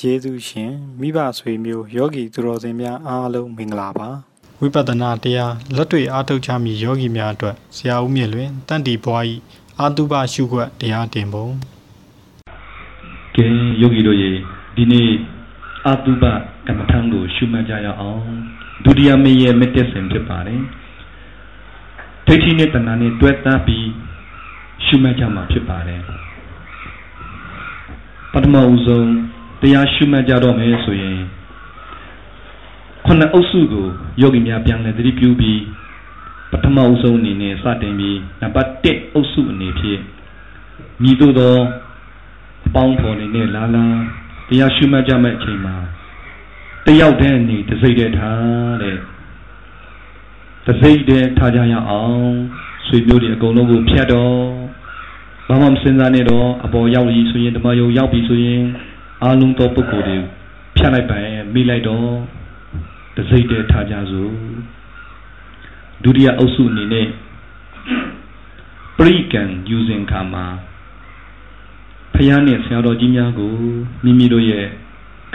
ယေရှုရှင်မိဘဆွေမျိုးယောဂီသူတော်စင်များအားလုံးမင်္ဂလာပါဝိပဿနာတရားလက်တွေ့အားထုတ်ချမည်ယောဂီများအတွက်ဆရာဦးမြင့်လွင်တန်တီဘွားဤအာတုပရှုခွက်တရားတင်ပုံကဲယောဂီတို့ရေဒီနေ့အာတုပကမ္မထံကိုရှုမှတ်ကြရအောင်ဒုတိယမင်းရဲ့မတက်စင်ဖြစ်ပါတယ်ဒိဋ္ဌိနဲ့တဏှာနဲ့တွဲသားပြီးရှုမှတ်ကြမှာဖြစ်ပါတယ်ပထမဦးဆုံး တရားရှုမှတ်ကြတော့မယ်ဆိုရင်ခုနှစ်အုပ်စုကိုယောဂီများပြန်လည်သတိပြုပြီးပထမဦးဆုံးအနေနဲ့စတင်ပြီးနံပါတ်1အုပ်စုအနေဖြင့်မြည်သို့သောအပေါင်းဖော်နေနဲ့လာလာတရားရှုမှတ်ကြမယ့်အချိန်မှာတယောက်တည်းအနေတစိမ့်တည်းထားတဲ့တစိမ့်တည်းထားကြရအောင်ဆွေမျိုးတွေအကုန်လုံးကိုဖြတ်တော့ဘာမှမစင်စားနဲ့တော့အပေါ်ရောက်ပြီဆိုရင်ဓမ္မယုံရောက်ပြီဆိုရင် အာလုံးသောပုဂ္ဂိုလ်တွေဖြတ်လိုက်ပါရင်မိလိုက်တော့တစိမ့်တည်းထားကြစို့ဒုတိယအုပ်စုအနေနဲ့ပရိကံယူစဉ်ခါမှာဖယားနဲ့ဆရာတော်ကြီးများကိုမိမိတို့ရဲ့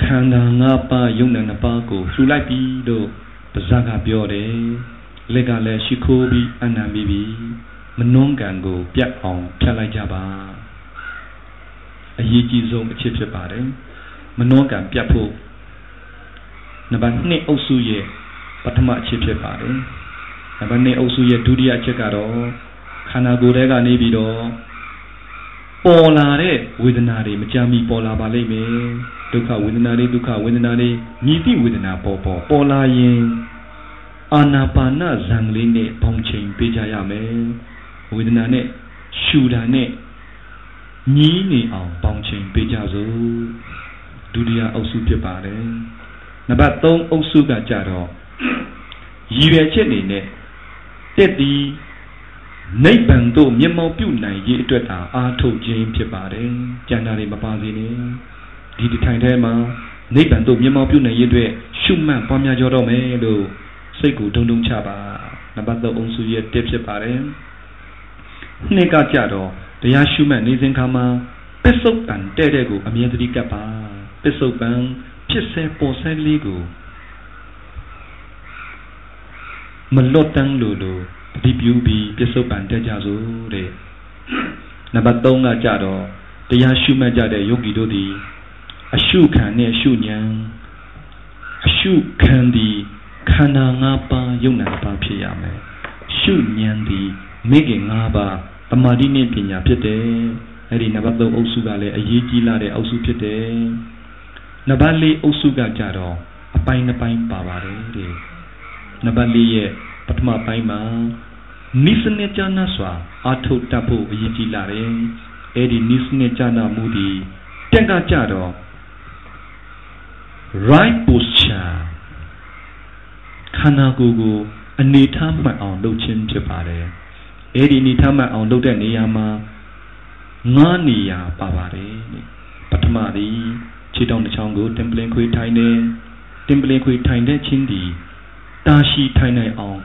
ခန္ဓာ၅ပါးယုံနာ၅ပါးကိုလှူလိုက်ပြီလို့ပါဇက်ကပြောတယ်လက်ကလည်းရှိခိုးပြီးအနံပြီးပြီမနှုံးကံကိုပြတ်အောင်ဖြတ်လိုက်ကြပါ အရေးကြီးဆုံးအချက်ဖြစ်ပါတယ်မနှောကံပြတ်ဖို့နံပါတ်2အုပ်စုရဲ့ပထမအချက်ဖြစ်ပါတယ်နံပါတ်2အုပ်စုရဲ့ဒုတိယအချက်ကတော့ခန္ဓာကိုယ်ထဲကနေပြီးတော့ပေါ်လာတဲ့ဝေဒနာတွေမကြမ်းမီပေါ်လာပါလိမ့်မယ်ဒုက္ခဝေဒနာတွေဒုက္ခဝေဒနာတွေညီတိဝေဒနာပေါ်ပေါ်ပေါ်လာရင်အာနာပါနဇံလေးနဲ့ပေါင်းချိန်ပေးကြရမယ်ဝေဒနာနဲ့ရှူတာနဲ့ ညီးနေအောင်ပေါင်းချိန်ပေးကြစို့ဒုတိယအုပ်စုဖြစ်ပါတယ်နံပါတ်3အုပ်စုကကြတော့ရည်ရွယ်ချက်နေနဲ့တက်ဒီနိဗ္ဗာန်သို့မျက်မှောက်ပြုနိုင်ရေးအတွက်သာအားထုတ်ခြင်းဖြစ်ပါတယ်ကျန်တာတွေမပါစေနဲ့ဒီဒီထိုင်ထဲမှာနိဗ္ဗာန်သို့မျက်မှောက်ပြုနိုင်ရေးအတွက်ရှုမှတ်ပွားများကြတော့မယ်လို့စိတ်ကိုဒုံဒုံချပါနံပါတ်3အုပ်စုရဲ့တက်ဖြစ်ပါတယ်နှစ်ကကြတော့ တရားရှုမှတ်နေစဉ်ခါမှာပစ္စုပန်တဲ့တဲ့ကိုအမြဲတည်းကပ်ပါပစ္စုပန်ဖြစ်စေပေါ်ဆဲလေးကိုမလွတ်တန်းလို့လို့တတိပြုပြီးပစ္စုပန်တဲ့ကြစို့တဲ့နံပါတ်3ကကြတော့တရားရှုမှတ်ကြတဲ့ယောဂီတို့သည်အရှုခံနဲ့အရှုဉဏ်အရှုခံသည်ခန္ဓာ၅ပါးယုံနာ၅ပါးဖြစ်ရမယ်ရှုဉဏ်သည်မိခင်၅ပါး တမာတိနဲ့ပညာဖြစ်တယ်အဲ့ဒီနံပါတ်3အုပ်စုကလည်းအရေးကြီးလာတဲ့အုပ်စုဖြစ်တယ်နံပါတ်4အုပ်စုကကြတော့အပိုင်းတစ်ပိုင်းပါပါတယ်တဲ့နံပါတ်4ရဲ့ပထမပိုင်းမှာနိစနစ်ကြနာစွာအာထုတ်တတ်ဖို့အရေးကြီးလာတယ်အဲ့ဒီနိစနစ်ကြနာမှုဒီတက်ကကြတော့ right posture ခန္ဓာကိုယ်ကိုအနေထားမှတ်အောင်လုပ်ခြင်းဖြစ်ပါတယ် အဲ့ဒီအနေထားမှတ်အောင်လုပ်တဲ့နေရာမှာငါးနေရာပါပါတယ်ပထမသည်ခြေတောင်တစ်ချောင်းကိုတင်ပလင်ခွေထိုင်တယ်တင်ပလင်ခွေထိုင်တဲ့ချင်းဒီတာရှိထိုင်နိုင်အောင်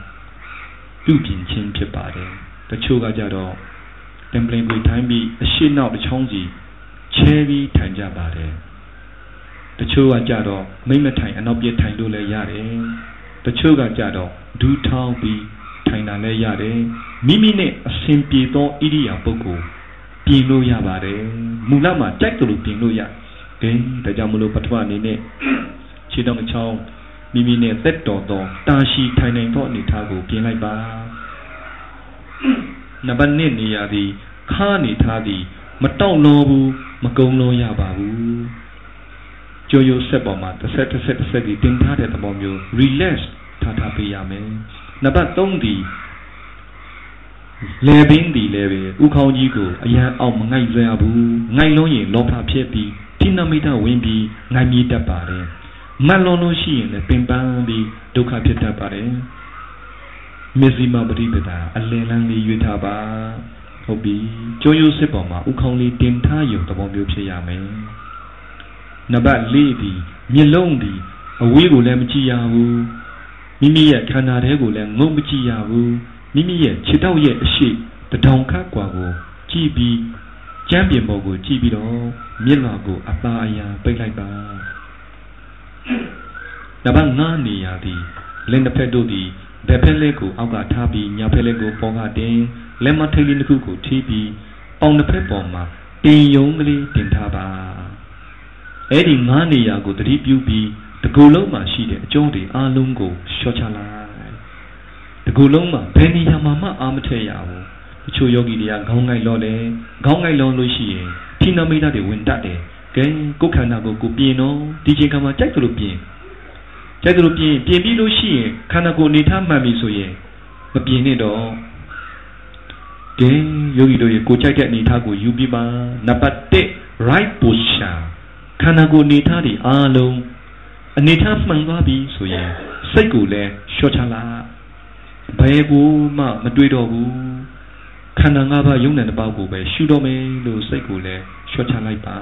ပြုပြင်ခြင်းဖြစ်ပါတယ်တချို့ကကြတော့တင်ပလင်ခွေထိုင်ပြီးအရှိနောက်တစ်ချောင်းစီချဲပြီးထိုင်ကြပါတယ်တချို့ကကြတော့မိမထိုင်အနောက်ပြထိုင်လို့လည်းရတယ်တချို့ကကြတော့ဒူးထောင်းပြီးထိုင်တာလည်းရတယ် မိမိနဲ့အစဉ်ပြေသောဣရိယာပုဂ္ဂိုလ်ပြင်လို့ရပါတယ်မူလမှာကြိုက်တယ်လို့ပြင်လို့ရကဲဒါကြောင့်မလို့ပထမအနေနဲ့ခြေတော်ချောင်းမိမိနဲ့သက်တော်သောတာရှိထိုင်နိုင်သောအနေထားကိုပြင်လိုက်ပါနံပါတ်1နေရာသည်ခါအနေထားသည် မတောင့်လောဘူးမကုံလို့ရပါဘူးကြိုးရိုးဆက်ပေါ်မှာတစ်ဆက်တစ်ဆက်တစ်ဆက်ဒီတင်ထားတဲ့သဘောမျိုး relax ထားထားပေးရမယ်နံပါတ်3ဒီ လေပင်ဒီလည်းပဲဥခေါင်းကြီးကိုအရန်အောင်မငိုက်ရဘူးငိုက်လုံးရင်လောဘဖြစ်ပြီးထိနမိတ်ဝင်ပြီးငိုင်းမြေးတတ်ပါတယ်မတ်လွန်လို့ရှိရင်လည်းပင်ပန်းပြီးဒုက္ခဖြစ်တတ်ပါတယ်မစ္စည်းမပရိပဒါအလင်းလန်းလေးရွေးထားပါဟုတ်ပြီကျိုးရိုးစစ်ပေါ်မှာဥခေါင်းလေးတင်ထားရုံသဘောမျိုးဖြစ်ရမယ်နံပါတ်၄ဒီမျက်လုံးဒီအဝေးကိုလည်းမကြည့်ရဘူးမိမိရဲ့ခန္ဓာထဲကိုလည်းငုံမကြည့်ရဘူး မိမိရဲ့ခြေထောက်ရဲ့အရှိတထောင်ခန့်กว่าကိုကြည့်ပြီးကျမ်းပြင်ပေါ်ကိုကြည့်ပြီးတော့မျက်နှာကိုအသာအယံပိတ်လိုက်ပါ နံပါတ်5နေရာသည်လက်တစ်ဖက်တို့သည်ဘက်ဖက်လက်ကိုအောက်ကထားပြီးညာဖက်လက်ကိုပေါ်ကတင်လက်မထိတ်လေးတစ်ခုကိုထိပြီးပေါင်တစ်ဖက်ပေါ်မှာတင်ယုံကလေးတင်ထားပါအဲ့ဒီ5နေရာကိုတတိပြုပြီးတကူလုံးမှာရှိတဲ့အကျုံးတွေအားလုံးကိုလျှော့ချလိုက် တကူလုံးမှာဘယ်နေရာမှာမှအာမထည့်ရဘူးတချို့ယောဂီတွေကခေါင်းငိုက်လော့တယ်ခေါင်းငိုက်လော့လို့ရှိရင်ထိနာမိတာတွေဝင်တတ်တယ်ကဲကိုယ်ခန္ဓာကိုကိုပြင်တော့ဒီချိန်ကမှကြိုက်သလိုပြင်ကြိုက်သလိုပြင်ပြင်ပြီးလို့ရှိရင်ခန္ဓာကိုယ်အနေထားမှန်ပြီဆိုရင်မပြင်နဲ့တော့ကဲယောဂီတို့ရေကိုကြိုက်တဲ့အနေထားကိုယူပြီးပါနံပါတ်1 right posture ခန္ဓာကိုယ်အနေထားတွေအားလုံးအနေထားမှန်သွားပြီဆိုရင်စိတ်ကိုလည်းလျှော့ချလိုက် ဘယ်ကိုမှမတွေးတော့ဘူးခန္ဓာ၅ပါးယုံတဲ့တစ်ပေါက်ကိုပဲရှုတော့မယ်လို့စိတ်ကိုလည်းလျှော့ချလိုက်ပါ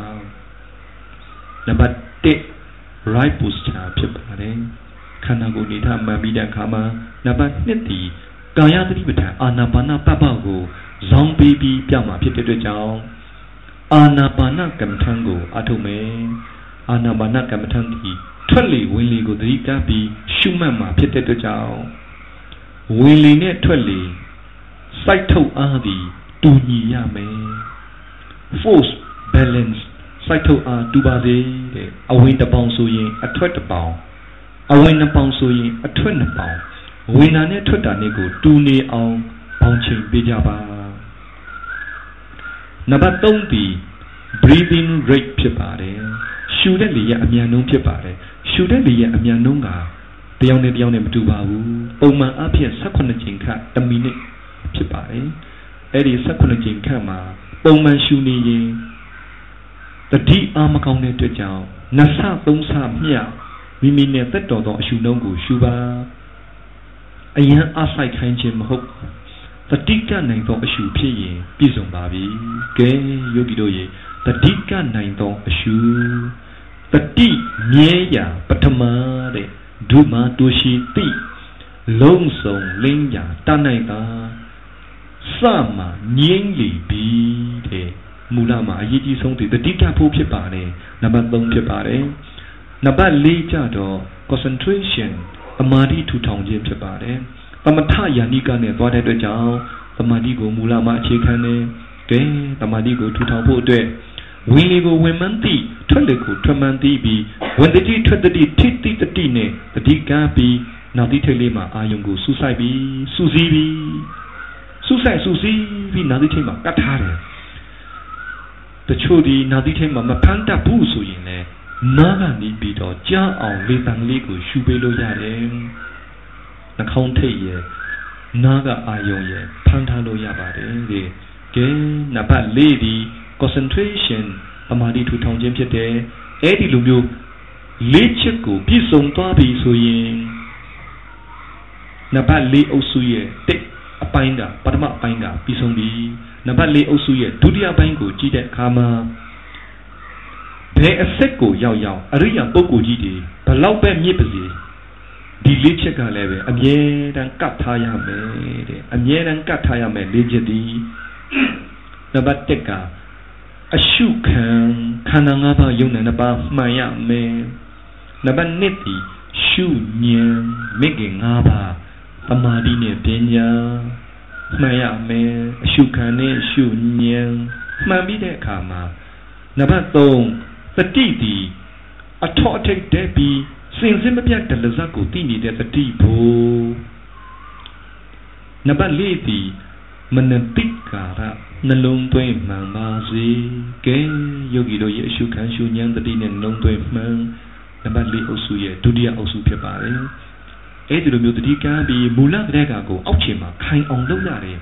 နံပါတ်1 right posture ဖြစ်ပါတယ်ခန္ဓာကိုယ်နေထားမှန်ပြီးတဲ့အခါမှာနံပါတ်2ဒီကာယသတိပဋ္ဌာန်အာနာပါနပပကိုဇောင်းပေးပြီးပြမှာဖြစ်တဲ့အတွက်ကြောင့်အာနာပါနကမ္မထံကိုအထုမယ်အာနာပါနကမ္မထံဒီထွက်လေဝင်လေကိုသတိကပ်ပြီးရှုမှတ်မှာဖြစ်တဲ့အတွက်ကြောင့် ဝင်လေနဲ့ထွက်လေစိုက်ထုတ်အားသည်တူညီရမယ် force balance စိုက်ထုတ်အားတူပါစေတဲ့အဝင်တစ်ပေါင်ဆိုရင်အထွက်တစ်ပေါင်အဝင်နှစ်ပေါင်ဆိုရင်အထွက်နှစ်ပေါင်ဝင်တာနဲ့ထွက်တာနဲ့ကိုတူနေအောင်ပေါင်းချိန်ပေးကြပါနံပါတ်3ဒီ breathing rate ဖြစ်ပါတယ်ရှူတဲ့လေရဲ့အမြန်နှုန်းဖြစ်ပါတယ်ရှူတဲ့လေရဲ့အမြန်နှုန်းကတ ယောက်နဲ့တယောက်နဲ့မတူပါဘူးပုံမှန်အဖြစ်18ချိန်ခန့်1မိနစ်ဖြစ်ပါတယ်အဲ့ဒီ18ချိန်ခန့်မှာပုံမှန်ရှူနေရင်တတိအာမကောင်းတဲ့အတွက်ကြောင့်နှစ်ဆသုံးဆမျှမိမိနဲ့သက်တော်သောအရှူနှုံးကိုရှူပါအယံအဆိုင်ခိုင်းခြင်းမဟုတ်တတိကနိုင်သောအရှူဖြစ်ရင်ပြည့်စုံပါပြီကဲယောဂီတို့ရေတတိကနိုင်သောအရှူတတိမြဲရာပထမတဲ့ ဒုမာတူရှိတိလုံးစုံလင်းရာတနိုင်တာစမှငြိမ့်လီပြီတဲ့မူလမှာအရေးကြီးဆုံးဒီတတိကဖို့ဖြစ်ပါတယ်နံပါတ်3ဖြစ်ပါတယ်နံပါတ်4ကြတော့ concentration အမာတိထူထောင်ခြင်းဖြစ်ပါတယ်သမထယာနိကနဲ့သွားတဲ့အတွက်ကြောင့်သမာဓိကိုမူလမှာအခြေခံနေကဲသမာဓိကိုထူထောင်ဖို့အတွက် ဝင်လေကိုဝင်မှန်းသိထွက်လေကိုထွက်မှန်းသိပြီးဝင်တတိထွက်တတိထိတိတတိနဲ့တတိကံပြီးနောက်တိထိတ်လေးမှာအာယုံကိုစူးစိုက်ပြီးစူးစီးပြီးစူးစိုက်စူးစီးပြီးနောက်တိထိတ်မှာကတ်ထားတယ်တချို့ဒီနောက်တိထိတ်မှာမဖမ်းတတ်ဘူးဆိုရင်လည်းနားကနေပြီးတော့ကြားအောင်လေတံလေးကိုရှူပေးလို့ရတယ်နှာခေါင်းထိတ်ရဲ့နားကအာယုံရဲ့ဖမ်းထားလို့ရပါတယ်ဒီကဲနံပါတ်၄ဒီ concentration အမာဒီထူထောင်ခြင်းဖြစ်တယ်အဲ့ဒီလိုမျိုးလေးချက်ကိုပြည့်စုံသွားပြီဆိုရင်နံပါတ်၄အုပ်စုရဲ့တစ်အပိုင်းကပထမအပိုင်းကပြီးဆုံးပြီနံပါတ်၄အုပ်စုရဲ့ဒုတိယပိုင်းကိုကြည့်တဲ့အခါမှာဘယ်အဆက်ကိုရောက်ရောက်အရိယာပုဂ္ဂိုလ်ကြီးတွေဘလောက်ပဲမြင့်ပါစေဒီလေးချက်ကလည်းပဲအမြဲတမ်းကတ်ထားရမယ်တဲ့အမြဲတမ်းကတ်ထားရမယ်လေးချက်ဒီနံပါတ်1က အရှုခံခန္ဓာ၅ပါးယုံနာနှစ်ပါးမှန်ရမယ်နံပါတ်2ဒီရှုဉဏ်မိခင်၅ပါးသမာဓိနဲ့ပညာမှန်ရမယ်အရှုခံနဲ့ရှုဉဏ်မှန်ပြီးတဲ့အခါမှာနံပါတ်3တတိဒီအထောအထိတ်တဲ့ပြီးစင်စင်မပြတ်တလဇတ်ကိုသိနေတဲ့တတိဖို့နံပါတ်4ဒီ မနတိကာရနှလုံးသွင်းမှန်ပါစေကဲယောဂီတို့ရဲ့အရှုခံရှုဉဏ်တတိနဲ့နှလုံးသွင်းမှန်နံပါတ်4အုပ်စုရဲ့ဒုတိယအုပ်စုဖြစ်ပါတယ်အဲ့ဒီလိုမျိုးတတိကံပြီးမူလကတဲ့ကကိုအောက်ခြေမှာခိုင်အောင်လုပ်ရတယ်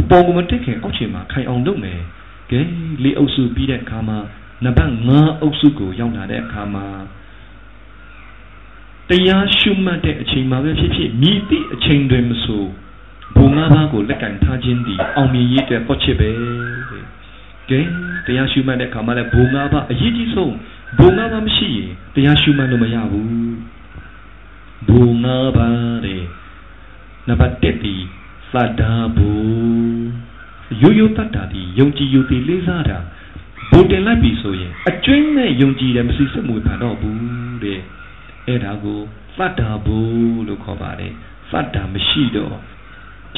အပေါ်ကမတက်ခင်အောက်ခြေမှာခိုင်အောင်လုပ်မယ်ကဲလေးအုပ်စုပြီးတဲ့အခါမှာနံပါတ်5အုပ်စုကိုရောက်လာတဲ့အခါမှာတရားရှုမှတ်တဲ့အချိန်မှာပဲဖြစ်ဖြစ်မြည်သည့်အချိန်တွင်မဆို ဘုံငါးပါးကိုလက်ကင်ထားခြင်းသည်အောင်မြင်ရေးတဲ့ပေါ့ချစ်ပဲကဲတရားရှုမှတ်တဲ့အခါမှာလည်းဘုံငါးပါးအရေးကြီးဆုံးဘုံငါးပါးမရှိရင်တရားရှုမှတ်လို့မရဘူးဘုံငါးပါးတဲ့နံပါတ်1ဒီသတ္တာဘူရိုးရိုးတတ်တာဒီယုံကြည်ယုံသိလေးစားတာဘုံတင်လိုက်ပြီဆိုရင်အကျွင်းနဲ့ယုံကြည်တယ်မစီစစ်မှုဖန်တော့ဘူးတဲ့ကအဲ့ဒါကိုသတ္တာဘူလို့ခေါ်ပါတယ်သတ္တာမရှိတော့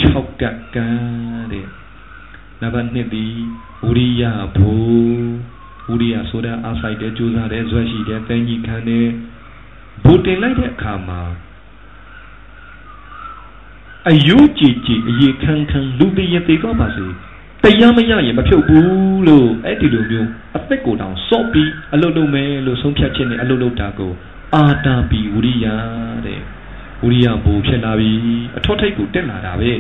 6ကပ်ကံတဲ့နံပါတ်1ဒီဝိရိယဘူဝိရိယဆိုတာအားဆိုင်တဲ့ကြိုးစားတဲ့ဇွဲရှိတဲ့တန်ကြီးခံတဲ့ဘူတင်လိုက်တဲ့အခါမှာအယုကြည်ကြည်အေခန်းခန်းလူတည်ရသေးကောပါစေတရားမရရင်မဖြုတ်ဘူးလို့အဲ့ဒီလိုမျိုးအသက်ကိုတောင်စော့ပြီးအလုတ်လုံးမယ်လို့ဆုံးဖြတ်ခြင်းနဲ့အလုတ်လုံးတာကိုအာတာပီဝိရိယတဲ့ ဝိရိယဘူဖြစ်လာပြီအထောထိတ်ကိုတက်လာတာပဲ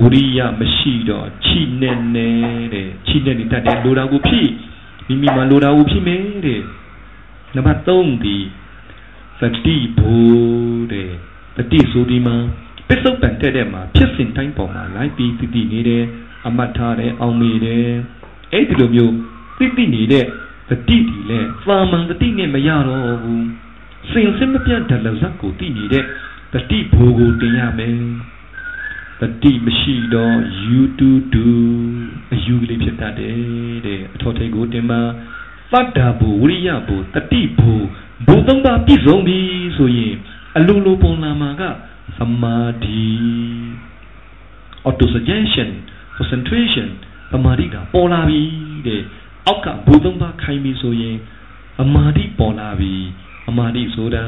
ဝိရိယမရှိတော့ခြိနဲ့နဲ့တဲ့ခြိနဲ့နေတတ်တယ်လိုတာကိုဖြစ်မိမိမှာလိုတာကိုဖြစ်မယ်တဲ့နံပါတ်3ဒီသတိဘူတဲ့သတိဆိုဒီမှာပစ္စုပန်တဲ့တဲ့မှာဖြစ်စဉ်တိုင်းပေါ်မှာလိုက်ပြီးတည်တည်နေတယ်အမတ်ထားတယ်အောင်မေတယ်အဲ့ဒီလိုမျိုးတည်တည်နေတဲ့သတိဒီလဲသာမန်သတိနဲ့မရတော့ဘူးစင်စစ်မပြတ်ဒလဇတ်ကိုတည်နေတဲ့ တတိဘူကိုတင်ရမယ်တတိမရှိတော့ you to do အယူကလေးဖြစ်တတ်တယ်တဲ့အထောထိတ်ကိုတင်မှာသတ္တာဘူဝိရိယဘူတတိဘူဘူသုံးပါးပြည့်စုံပြီဆိုရင်အလိုလိုပုံလာမှာကသမာဓိ auto suggestion concentration သမာဓိကပေါ်လာပြီတဲ့အောက်ကဘူသုံးပါးခိုင်းပြီဆိုရင်အမာဓိပေါ်လာပြီအမာတိဆိုတာ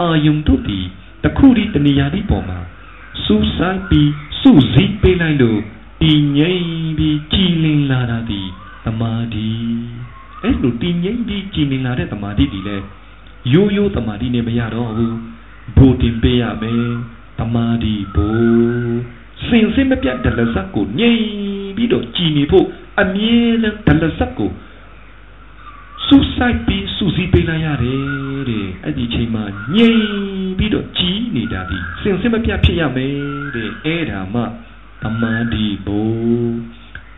အာယုံတို့သည် တခုဒီတဏှာဒီပေါ်မှာစူးစိုက်ပြီးစုစည်းပေးလိုက်လို့တည်ငြိမ်ပြီးကြည်လင်လာတာဒီသမာဓိအဲ့လိုတည်ငြိမ်ပြီးကြည်လင်လာတဲ့သမာဓိဒီလဲရိုးရိုးသမာဓိနဲ့မရတော့ဘူးဘိုးတင်ပေးရမယ်သမာဓိဘိုးစင်စစ်မပြတ်ဒလဇတ်ကိုငြိမ်ပြီးတော့ကြည်နေဖို့အမြဲတမ်းဒလဇတ်ကိုစူးစိုက်ပြီးစူးစီးပေးလိုက်ရတယ်တဲ့အဲ့ဒီချိန်မှာငြိမ် ပြီးတော့ကြီးနေတာဒီစင်စစ်မပြတ်ဖြစ်ရမယ်တဲ့အဲ့ဒါမှသမာဓိဘို့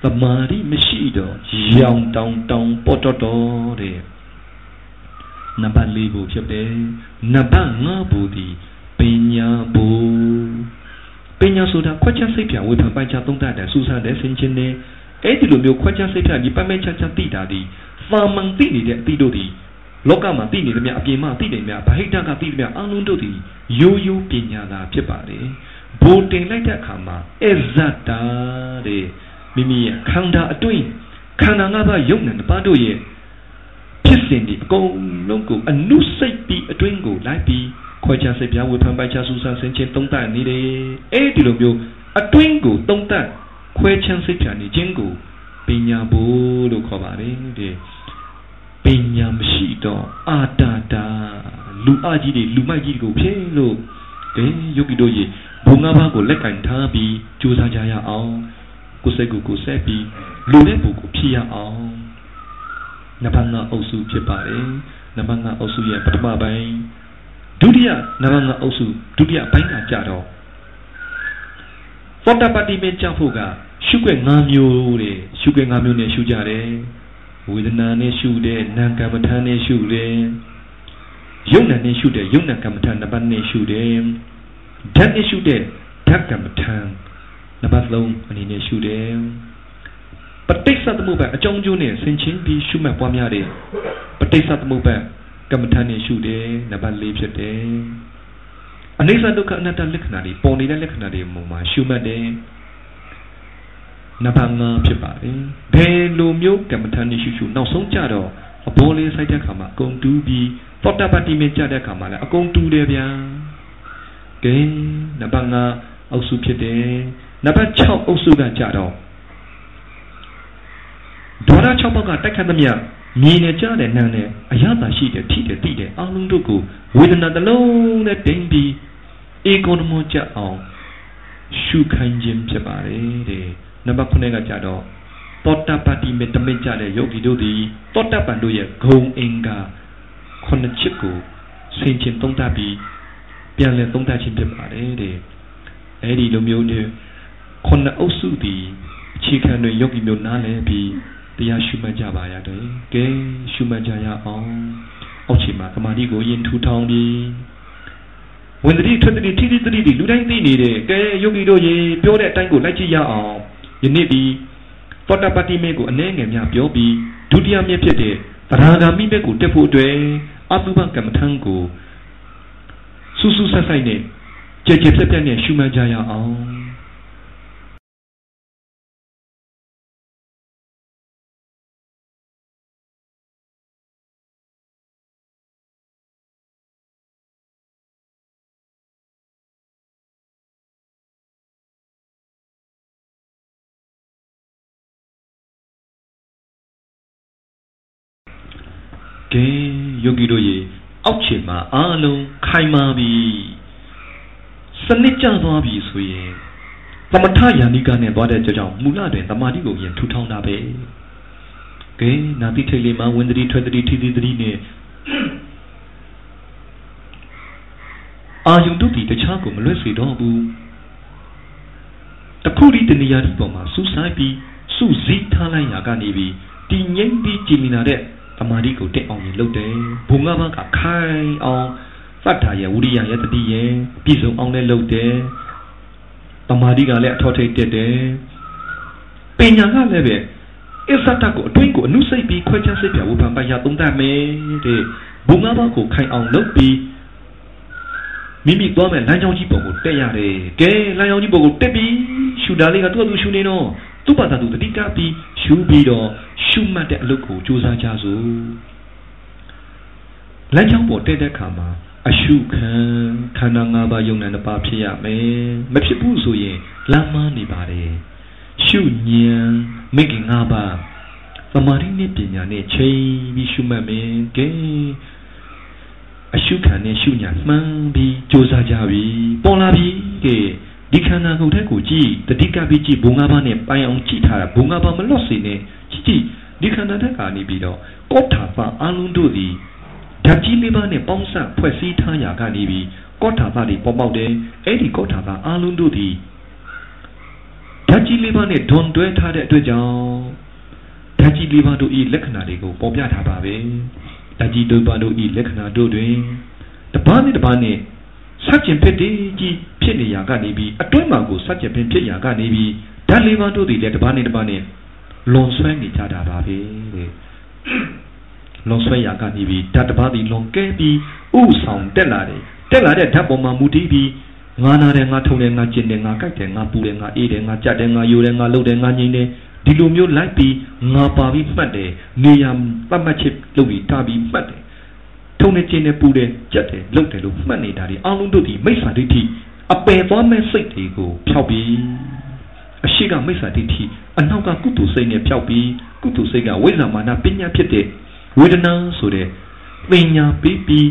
သမာဓိမရှိတော့ရောင်တောင်တောင်ပေါ်တော်တော်တဲ့နံပါတ်၄ဘို့ဖြစ်တယ်နံပါတ်၅ဘို့ဒီပညာဘို့ပညာဆိုတာခွက်ချက်စိတ်ပြဝေဖန်ပိုင်ချသုံးတတ်တယ်စူးစမ်းတယ်ဆင်ခြင်တယ်အဲ့ဒီလိုမျိုးခွက်ချက်စိတ်ပြဒီပတ်မဲချာချာသိတာဒီသာမန်သိနေတဲ့အတိတို့ဒီ လောကမှာသိနေသမျှအပြင်မှာသိနေသမျှဗဟိတကသိသမျှအလုံးတို့ဒီရိုးရိုးပညာသာဖြစ်ပါတယ်ဘိုးတင်လိုက်တဲ့အခါမှာအဇတ္တာတဲ့မိမိရဲ့ခန္ဓာအတွင်းခန္ဓာငါးပါးယုံနဲ့ပါတို့ရဲ့ဖြစ်စဉ်ဒီအကုန်လုံးကိုအနုစိတ်ပြီးအတွင်းကိုလိုက်ပြီးခွဲခြားစိတ်ပြားဝေဖန်ပိုက်ခြားစူးစမ်းဆင်ခြင်သုံးသပ်နေတယ်အဲ့ဒီလိုမျိုးအတွင်းကိုသုံးသပ်ခွဲခြားစိတ်ပြားနေခြင်းကိုပညာဘိုးလို့ခေါ်ပါတယ်တဲ့ ပညာမရှိတော့အာတာတာလူအကြီးတွေလူမိုက်ကြီးကိုဖြင်းလို့ကဲယောဂီတို့ရေဘုံငါးပါးကိုလက်ကင်ထားပြီးကြိုးစားကြရအောင်ကိုယ်စိတ်ကိုကိုယ်ဆက်ပြီးလူတဲ့ပုံကိုဖြည့်ရအောင်နဘာငါအုပ်စုဖြစ်ပါတယ်နဘာငါအုပ်စုရဲ့ပထမပိုင်းဒုတိယနဘာငါအုပ်စုဒုတိယပိုင်းကကြတော့သောတပတိမေကြောက်ဖို့ကရှုွက်၅မျိုးတဲ့ရှုွက်၅မျိုးနဲ့ရှုကြတယ် ဝေဒနာနဲ့ရှုတယ်နာကမ္မထာနဲ့ရှုတယ်ယုံနာနဲ့ရှုတယ်ယုံနာကမ္မထာနံပါတ်နဲ့ရှုတယ်ဓာတ်နဲ့ရှုတဲ့ဓာတ်ကမ္မထာနံပါတ်3အနေနဲ့ရှုတယ်ပဋိစ္စသမုပ္ပါအကြောင်းကျိုးနဲ့ဆင်ချင်းပြီးရှုမှတ်ပွားများတယ်ပဋိစ္စသမုပ္ပါကမ္မထာနဲ့ရှုတယ်နံပါတ်4ဖြစ်တယ်အနိစ္စဒုက္ခအနတ္တလက္ခဏာတွေပေါ်နေတဲ့လက္ခဏာတွေမှာရှုမှတ်တယ် နဘာငါဖြစ်ပါတယ်ဘယ်လိုမျိုးကမ္မထာနေရှုရှုနောက်ဆုံးကြတော့အဘောလေးစိုက်တဲ့ခါမှာအကုန်တူးပြီးသောတပတ္တိမေကြတဲ့ခါမှာလည်းအကုန်တူးတယ်ဗျာကဲနဘာငါအုပ်စုဖြစ်တယ်နံပါတ်6အုပ်စုကကြတော့ဒေါရ6ဘက်ကတိုက်ခတ်သမျှမြင်နေကြတဲ့နာနဲ့အရသာရှိတယ်ထိတယ်တိတယ်အလုံးတို့ကိုဝေဒနာတစ်လုံးနဲ့တင်ပြီးဧကုဏမောကြအောင်ရှုခိုင်းခြင်းဖြစ်ပါတယ်တဲ့ နံပါတ်9ကကြတော့သောတပတ္တိမေတမိတ်ကြတဲ့ယောဂီတို့သည်သောတပန်တို့ရဲ့ဂုံအင်္ဂါခုနှစ်ချက်ကိုဆင်ခြင်သုံးသပ်ပြီးပြန်လည်သုံးသပ်ခြင်းဖြစ်ပါတယ်တဲ့အဲဒီလိုမျိုးနဲ့ခုနှစ်အုပ်စုသည်အခြေခံတွေယောဂီမျိုးနားလည်ပြီးတရားရှုမှတ်ကြပါရတယ်ကဲရှုမှတ်ကြရအောင်အောက်ခြေမှာသမာဓိကိုရင်ထူထောင်ပြီးဝင်တတိထွက်တတိထိတိတတိလူတိုင်းသိနေတယ်ကဲယောဂီတို့ရေပြောတဲ့အတိုင်းကိုလိုက်ကြည့်ရအောင် ယနေ့ဒီသောတပတ္တိမေကိုအနည်းငယ်များပြောပြီးဒုတိယမြစ်ဖြစ်တဲ့သရဂါမိမေကိုတက်ဖို့အတွက်အတုပကမ္မထံကိုူးစူးဆက်ဆိုင်နဲ့ကြဲကြဲပြက်ပြက်နဲ့ရှုမှတ်ကြရအောင် ကဲယောဂီတို့ရေအောက်ခြေမှာအားလုံးခိုင်မာပြီစနစ်ကျသွားပြီဆိုရင်သမထယာနိကနဲ့သွားတဲ့ကြောင့်မူလတွင်တမာတိကိုရင်ထူထောင်တာပဲကဲနာတိထိတ်လေးမှာဝင်တတိထွက်တတိထိတိတတိနဲ့အာယုန်တို့ဒီတခြားကိုမလွတ်စေတော့ဘူးတခုဒီတနေရာဒီပေါ်မှာစူးဆိုင်ပြီးစူးစည်းထားလိုက်ရကနေပြီးတည်ငြိမ်ပြီးကြည်လင်လာတဲ့ တမာတိကိုတက်အောင်ရင်လုပ်တယ်ဘုံငါးပါးကခိုင်အောင်သတ္တာရဲ့ဝိရိယရဲ့တတိရဲ့ပြည့်စုံအောင်လည်းလုပ်တယ်တမာတိကလည်းအထောထိတ်တက်တယ်ပညာကလည်းပဲအစ္ဆတကိုအတွင်းကိုအနုစိတ်ပြီးခွဲခြားစိတ်ပြဝပံပယသုံးတတ်မယ်တဲ့ဘုံငါးပါးကိုခိုင်အောင်လုပ်ပြီးမိမိသွားမဲ့လမ်းကြောင်းကြီးပုံကိုတက်ရတယ်ကဲလမ်းကြောင်းကြီးပုံကိုတက်ပြီးရှူတာလေးကသူ့အတူရှူနေတော့ သူ့ဘာသာသူတတိကပြီးရှုပြီးတော့ရှုမှတ်တဲ့အလုပ်ကိုကြိုးစားကြစို့လမ်းကြောင်းပေါ်တက်တဲ့ခါမှာအရှုခံခန္ဓာ၅ပါးယုံနာတစ်ပါးဖြစ်ရမယ်မဖြစ်ဘူးဆိုရင်လမ်းမနေပါတယ်ရှုဉဏ်မိခင်၅ပါးသမာဓိနဲ့ပညာနဲ့ချိန်ပြီးရှုမှတ်မယ်ကဲအရှုခံနဲ့ရှုညာမှန်းပြီးကြိုးစားကြပြီပေါ်လာပြီကဲ ဒီခန္ဓာကိုယ်ထက်ကိုကြည့်တတိကပိကြည့်ဘုံငါးပါးနဲ့ပိုင်အောင်ကြည့်ထားတာဘုံငါးပါးမလွတ်စေနဲ့ကြည့်ကြည့်ဒီခန္ဓာထက်ကနေပြီးတော့ကောထာပအလုံးတို့သည်ဓာတ်ကြီးလေးပါးနဲ့ပေါင်းစပ်ဖွဲ့စည်းထားရာကနေပြီးကောထာပတွေပေါ်ပေါက်တယ်အဲ့ဒီကောထာပအလုံးတို့သည်ဓာတ်ကြီးလေးပါးနဲ့ဒွန်တွဲထားတဲ့အတွက်ကြောင့်ဓာတ်ကြီးလေးပါးတို့ဤလက္ခဏာတွေကိုပေါ်ပြထားပါပဲဓာတ်ကြီးတို့ပါတို့ဤလက္ခဏာတို့တွင်တပားနဲ့တပားနဲ့ စัจကျင်ဖြစ်တည်ကြီးဖြစ်နေရာကနေပြီးအတွင်းမှာကိုစัจကျင်ဖြစ်ရာကနေပြီးဓာတ်လေးပါးတို့သည်လည်းတပားနဲ့တပားနဲ့လွန်ဆွဲနေကြတာပါပဲတဲ့လွန်ဆွဲရာကနေပြီးဓာတ်တပားသည်လွန်ကဲပြီးဥဆောင်တက်လာတယ်တက်လာတဲ့ဓာတ်ပေါ်မှာမူတည်ပြီးငါနာတယ်ငါထုံတယ်ငါကျင်တယ်ငါကြိုက်တယ်ငါပူတယ်ငါအေးတယ်ငါကြက်တယ်ငါယိုတယ်ငါလှုပ်တယ်ငါငြိမ်တယ်ဒီလိုမျိုးလိုက်ပြီးငါပါပြီးမှတ်တယ်နေရသတ်မှတ်ချက်လုပ်ပြီးထားပြီးမှတ်တယ် ထုံနေခြင်းနဲ့ပူတယ်ကြက်တယ်လှုပ်တယ်လို့မှတ်နေတာဒီအလုံးတို့ဒီမိစ္ဆာဒိဋ္ဌိအပယ်သွားမဲ့စိတ်တွေကိုဖျောက်ပြီးအရှိကမိစ္ဆာဒိဋ္ဌိအနောက်ကကုသိုလ်စိတ်နဲ့ဖျောက်ပြီးကုသိုလ်စိတ်ကဝိဇ္ဇာမာနပညာဖြစ်တဲ့ဝေဒနာဆိုတဲ့ပညာပြီးပြီး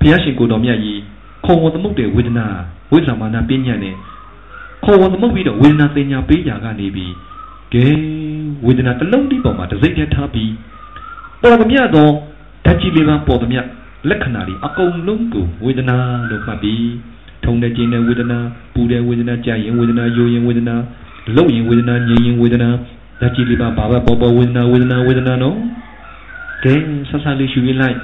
ဘုရားရှင်ကိုတော်မြတ်ကြီးခုံဝသမုတ်တဲ့ဝေဒနာဝိဇ္ဇာမာနပညာနဲ့ခုံဝသမုတ်ပြီးတော့ဝေဒနာပညာပေးရာကနေပြီးကဲဝေဒနာတစ်လုံးဒီပေါ်မှာတစ်စိတ်တည်းထားပြီးပေါ်သမျှသောဓာတ်ကြီးလေးပါပေါ်သမျှ လက္ခဏာတွေအကုန်လုံးကိုဝေဒနာလို့မှတ်ပြီးထုံတဲ့ခြင်းတဲ့ဝေဒနာပူတဲ့ဝေဒနာကြာရင်ဝေဒနာယိုရင်ဝေဒနာလှုပ်ရင်ဝေဒနာငြိမ်ရင်ဝေဒနာဓာတ်ကြီးလေးပါဘာပဲပေါ်ပေါ်ဝေဒနာဝေဒနာဝေဒနာနော်ကဲဆက်ဆက်လေးရှူရလိုက်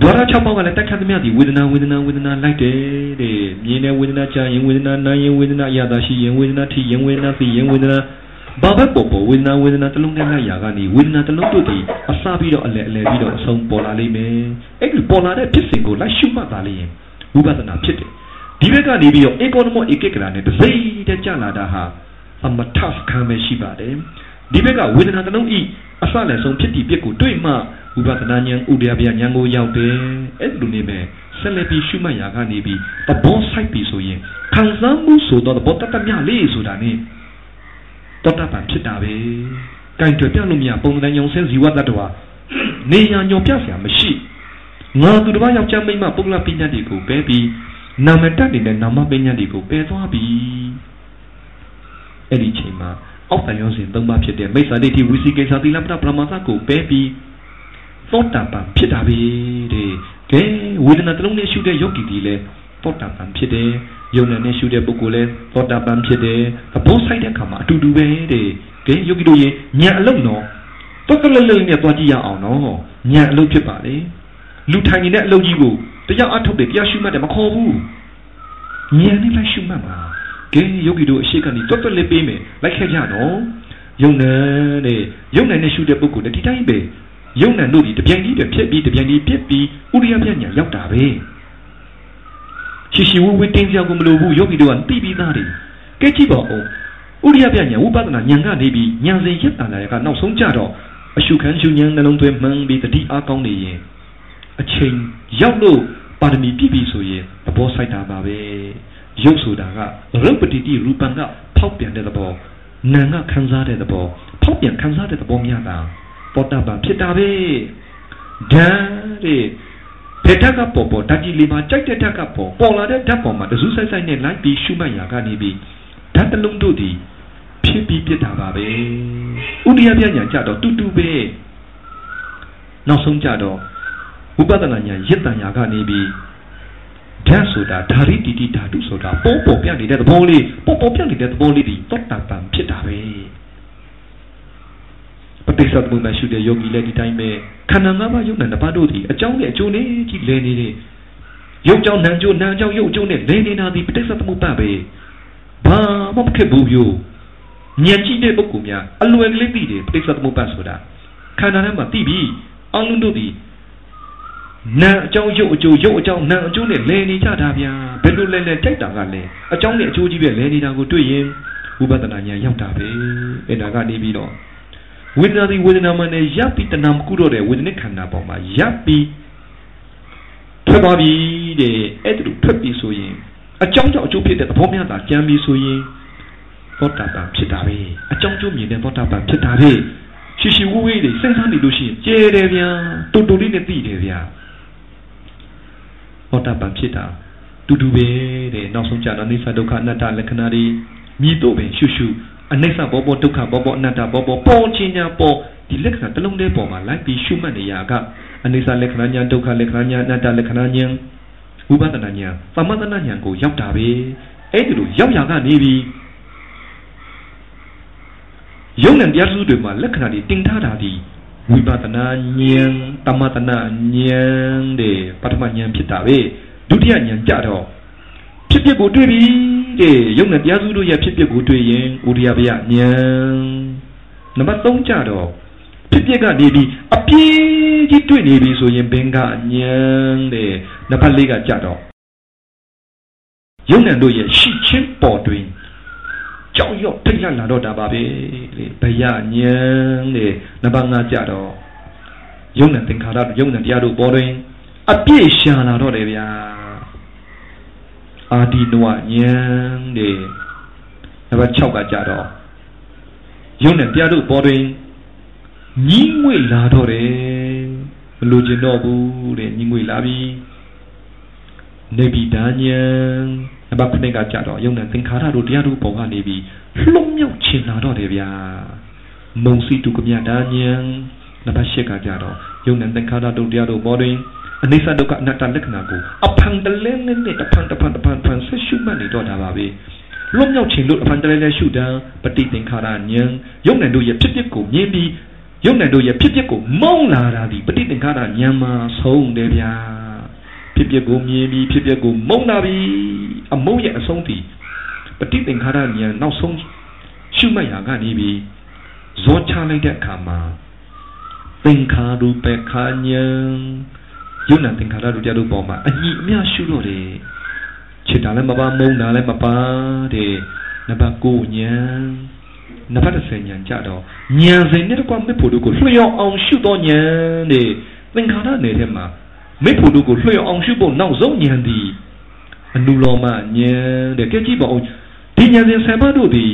ဒွါရ6ပေါက်ကလည်းတိုက်ခတ်သမျှဒီဝေဒနာဝေဒနာဝေဒနာလိုက်တယ်တဲ့မြင်တဲ့ဝေဒနာကြာရင်ဝေဒနာနာရင်ဝေဒနာအရသာရှိရင်ဝေဒနာထိရင်ဝေဒနာသိရင်ဝေဒနာ ဘာပဲပေါ်ပေါ်ဝေဒနာဝေဒနာတစ်လုံးနဲ့လိုက်ရာကနေဝေဒနာတစ်လုံးတို့ဒီအစပြီးတော့အလဲအလဲပြီးတော့အဆုံးပေါ်လာလိမ့်မယ်အဲ့ဒီပေါ်လာတဲ့ဖြစ်စဉ်ကိုလိုက်ရှုမှတ်ပါလိမ့်ရင်ဝိပဿနာဖြစ်တယ်ဒီဘက်ကနေပြီးတော့ဧကောနမောဧကိကရာနဲ့တစိမ့်တဲ့ကြာလာတာဟာအမထဖခံပဲရှိပါတယ်ဒီဘက်ကဝေဒနာတစ်လုံးဤအစလည်းဆုံးဖြစ်တည်ပြစ်ကိုတွေ့မှဝိပဿနာဉာဏ်ဥဒယဗျာဉာဏ်ကိုရောက်တယ်အဲ့လိုနေမယ်ဆက်လက်ပြီးရှုမှတ်ရာကနေပြီးသဘောဆိုင်ပြီဆိုရင်ခံစားမှုဆိုတော့သဘောတတ်တမျှလေးဆိုတာ ਨੇ တောတပံဖြစ်တာပဲကင်တွေ့ပြလို့မရပုံစံညုံစင်းဇီဝတ္တဝါနေညာညောပြဆရာမရှိငါသူတစ်ပါးယောက်ျားမိန်းမပုဂ္ဂလပညာတွေကိုပဲပြီးနာမတတ်နေတဲ့နာမပညာတွေကိုပယ်သွားပြီအဲ့ဒီချိန်မှာအောက်တန်ရောစဉ်သုံးပါဖြစ်တဲ့မိစ္ဆာဒိဋ္ဌိဝိသိကိစ္စသီလပဒပရမသကိုပဲပြီးသောတာပန်ဖြစ်တာပဲတဲ့ကဲဝေဒနာတစ်လုံးနဲ့ရှုတဲ့ယောဂီဒီလဲသောတာပန်ဖြစ်တယ် ယုံနဲ့နဲ့ရှုတဲ့ပုဂ္ဂိုလ်လဲသောတာပန်ဖြစ်တယ်သဘောဆိုင်တဲ့အခါမှာအတူတူပဲတဲ့ကဲယောဂီတို့ရေညံအလုံးတော့တော့ကလေးလေးနဲ့သွားကြည့်ရအောင်နော်ညံအလုံးဖြစ်ပါလေလူထိုင်နေတဲ့အလုံးကြီးကိုတရားအထုတ်တယ်တရားရှုမှတ်တယ်မခေါ်ဘူးညံနဲ့လိုက်ရှုမှတ်ပါကဲယောဂီတို့အရှိကနေတွတ်တွတ်လေးပေးမယ်လိုက်ခဲ့ကြနော်ယုံနဲ့တဲ့ယုံနဲ့နဲ့ရှုတဲ့ပုဂ္ဂိုလ်လည်းဒီတိုင်းပဲယုံနဲ့တို့ဒီတပြိုင်တည်းဖြစ်ပြီးတပြိုင်တည်းဖြစ်ပြီးဥရိယပြညာရောက်တာပဲ ရှိရှိဝဝတင်းစရာကိုမလိုဘူးယောဂီတို့ကသိပြီးသားတယ်ကဲကြည့်ပါဦးဥရိယပြညာဝိပဿနာဉာဏ်ကနေပြီးဉာဏ်စဉ်ရက်တန်လာရကနောက်ဆုံးကြတော့အရှုခံရှုဉာဏ်နှလုံးသွင်းမှန်ပြီးတတိအားကောင်းနေရင်အချိန်ရောက်လို့ပါရမီပြည့်ပြီဆိုရင်သဘောဆိုင်တာပါပဲရုပ်ဆိုတာကရုပ်ပတိတိရူပံကဖောက်ပြန်တဲ့သဘောနာမ်ကခံစားတဲ့သဘောဖောက်ပြန်ခံစားတဲ့သဘောများတာပောတပံဖြစ်တာပဲဓာတ်တဲ့ ဘယ်ဓာတ်ကပေါ်ပေါ်ဓာတ်ကြီးလေးပါကြိုက်တဲ့ဓာတ်ကပေါ်ပေါ်လာတဲ့ဓာတ်ပေါ်မှာတစူးဆိုင်ဆိုင်နဲ့လိုက်ပြီးရှုမှတ်ရာကနေပြီးဓာတ်တစ်လုံးတို့ဒီဖြစ်ပြီးပြစ်တာပါပဲဥဒိယပြညာကြတော့တူတူပဲနောက်ဆုံးကြတော့ဝိပဿနာဉာဏ်ရစ်တန်ရာကနေပြီးဓာတ်ဆိုတာဓာရိတိတိဓာတုဆိုတာပေါ်ပေါ်ပြနေတဲ့သဘောလေးပေါ်ပေါ်ပြနေတဲ့သဘောလေးဒီသောတာပန်ဖြစ်တာပဲ ပဋိစ္စသမုပ္ပါရှုတဲ့ယောဂီလည်းဒီတိုင်းပဲခန္ဓာ၅ပါးယုံနဲ့တစ်ပါးတို့ဒီအကြောင်းနဲ့အကျိုးနဲ့ကြီးလဲနေတဲ့ယုတ်ကြောင့်နံကြောင့်နံကြောင့်ယုတ်ကျိုးနဲ့လဲနေတာဒီပဋိစ္စသမုပ္ပါပဲဘာမှမဖြစ်ဘူးပြို့ဉာဏ်ကြည့်တဲ့ပုဂ္ဂိုလ်များအလွယ်ကလေးသိတယ်ပဋိစ္စသမုပ္ပါဆိုတာခန္ဓာထဲမှာသိပြီအလုံးတို့ဒီနာအကြောင်းရုပ်အကျိုးရုပ်အကြောင်းနာအကျိုးနဲ့လဲနေကြတာဗျာဘယ်လိုလဲလဲကြိုက်တာကလဲအကြောင်းနဲ့အကျိုးကြီးပဲလဲနေတာကိုတွေ့ရင်ဝိပဿနာဉာဏ်ရောက်တာပဲအဲ့ဒါကနေပြီးတော့ ဝေဒနာဒီဝေဒနာမှနဲ့ရပ်ပြီးတဏှာမကုတော့တဲ့ဝေဒနာခန္ဓာပေါ်မှာရပ်ပြီးထွက်သွားပြီတဲ့အဲ့ဒါလိုထွက်ပြီးဆိုရင်အကြောင်းကြောင့်အကျိုးဖြစ်တဲ့သဘောများတာကြံပြီးဆိုရင်သောတာပန်ဖြစ်တာပဲအကြောင်းကျိုးမြင်တဲ့သောတာပန်ဖြစ်တာပဲရှိရှိဝေးဝေးတွေစဉ်းစားနေလို့ရှိရင်ကျဲတယ်ဗျာတူတူလေးနဲ့သိတယ်ဗျာဟောတာပန်ဖြစ်တာတူတူပဲတဲ့နောက်ဆုံးကြတော့အိဋ္ဌဒုက္ခအနတ္တလက္ခဏာတွေမြည်တော့ပဲရှုရှု အနိစ္စဘောဘောဒုက္ခဘောဘောအနတ္တဘောဘောပေါ်ချင်းညာပေါ်ဒီလက္ခဏာတစ်လုံးတည်းပေါ်မှာလိုက်ပြီးရှုမှတ်နေရကအနိစ္စလက္ခဏာညာဒုက္ခလက္ခဏာညာအနတ္တလက္ခဏာညာဝိပဿနာညာသမထနာညာကိုရောက်တာပဲအဲ့ဒီလိုရောက်ရကနေပြီးယုံနဲ့တရားစုတွေမှာလက္ခဏာတွေတင်ထားတာဒီဝိပဿနာဉာဏ်တမတနာဉာဏ်တဲ့ပထမဉာဏ်ဖြစ်တာပဲဒုတိယဉာဏ်ကြတော့ဖြစ်ဖြစ်ကိုတွေ့ပြီ တဲ့ယုံနဲ့တရားစုတို့ရဲ့ဖြစ်ဖြစ်ကိုတွေ့ရင်ဥရိယဗျဉာဏ်နံပါတ်3ကြတော့ဖြစ်ဖြစ်ကနေပြီးအပြည့်ကြီးတွေ့နေပြီဆိုရင်ဘင်္ဂဉာဏ်တဲ့နံပါတ်4ကကြတော့ယုံနဲ့တို့ရဲ့ရှိချင်းပေါ်တွင်ကြောက်ရွံ့ထိတ်လန့်လာတော့တာပါပဲလေဘယညံတဲ့နံပါတ်5ကြတော့ယုံနဲ့သင်္ခါရယုံနဲ့တရားတို့ပေါ်တွင်အပြည့်ရှာလာတော့တယ်ဗျာ အာဒီနဝညံတဲ့နံပါတ်6ကကြတော့ယုံနဲ့တရားတို့ပေါ်တွင်ညီးငွေလာတော့တယ်မလိုချင်တော့ဘူးတဲ့ညီးငွေလာပြီနေပြီဒါညံနံပါတ်9ကကြတော့ယုံနဲ့သင်္ခါရတို့တရားတို့ပေါ်ကနေပြီးလှုံ့မြောက်ချင်လာတော့တယ်ဗျာမုံစီတုကမြတာဉဏ်နံပါတ်10ကကြတော့ယုံနဲ့သင်္ခါရတို့တရားတို့ပေါ်တွင် အနိစ္စဒုက္ခအနတ္တလက္ခဏာကိုအဖန်တလဲနဲ့နဲ့တဖန်တဖန်တဖန်တဖန်ဆက်ရှုမှတ်နေတော့တာပါပဲလွတ်မြောက်ခြင်းလို့အဖန်တလဲလဲရှုတာပฏิသင်္ခါရဉာဏ်ယုံနဲ့တို့ရဲ့ဖြစ်ဖြစ်ကိုမြင်ပြီးယုံနဲ့တို့ရဲ့ဖြစ်ဖြစ်ကိုမုံလာတာဒီပฏิသင်္ခါရဉာဏ်မှာဆုံးတယ်ဗျာဖြစ်ဖြစ်ကိုမြင်ပြီးဖြစ်ဖြစ်ကိုမုံလာပြီအမုံရဲ့အဆုံးတည်ပฏิသင်္ခါရဉာဏ်နောက်ဆုံးရှုမှတ်ရာကနေပြီးဇောချလိုက်တဲ့အခါမှာသင်္ခါရူပခာဉာဏ် ယုံနာသင်္ခါရတို့ကြတို့ပေါ်မှာအညီအမျှရှုလို့တယ်ချစ်တာလည်းမပါမုံတာလည်းမပါတဲ့နံပါတ်9ဉာဏ်နံပါတ်10ဉာဏ်ကြတော့ဉာဏ်စဉ်နဲ့တကွမေဖို့တို့ကိုလျှော့အောင်ရှုတော့ဉာဏ်တဲ့သင်္ခါရနယ်ထဲမှာမေဖို့တို့ကိုလျှော့အောင်ရှုဖို့နောက်ဆုံးဉာဏ်ဒီအနုလောမဉာဏ်တဲ့ကြည့်ကြည့်ပါဦးဒီဉာဏ်စဉ်ဆယ်ပါးတို့ဒီ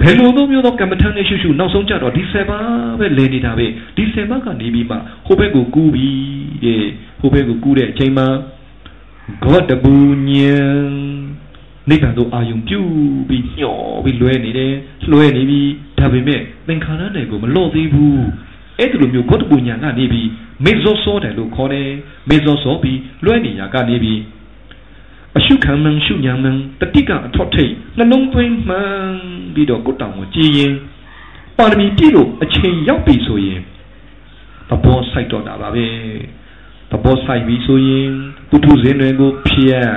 ဘယ်လိုသောမျိုးသောကမ္မထမ်းနဲ့ရှုရှုနောက်ဆုံးကြတော့ဒီဆယ်ပါးပဲလဲနေတာပဲဒီဆယ်ပါးကနေပြီးမှဟိုဘက်ကိုကူးပြီးတဲ့ဟိုဘက်ကိုကူးတဲ့အချိန်မှာဂေါတပူဉာဏ်နိဗ္ဗာန်သို့အာယုံပြုပြီးညှော်ပြီးလွဲနေတယ်လွဲနေပြီးဒါပေမဲ့သင်္ခါရနယ်ကိုမလော့သေးဘူးအဲ့ဒီလိုမျိုးဂေါတပူဉာဏ်ကနေပြီးမေဇောစောတယ်လို့ခေါ်တယ်မေဇောစောပြီးလွဲနေရကနေပြီး အရှုခံမှန်ရှုညာမှန်တတိကအထော့ထိတ်နှလုံးသွင်းမှန်ပြီးတော့ကိုယ်တောင်ကိုကြည်ရင်ပါရမီပြည့်လို့အချိန်ရောက်ပြီဆိုရင်သဘောဆိုင်တော့တာပါပဲသဘောဆိုင်ပြီဆိုရင်ပုထုဇဉ်တွေကိုဖြတ်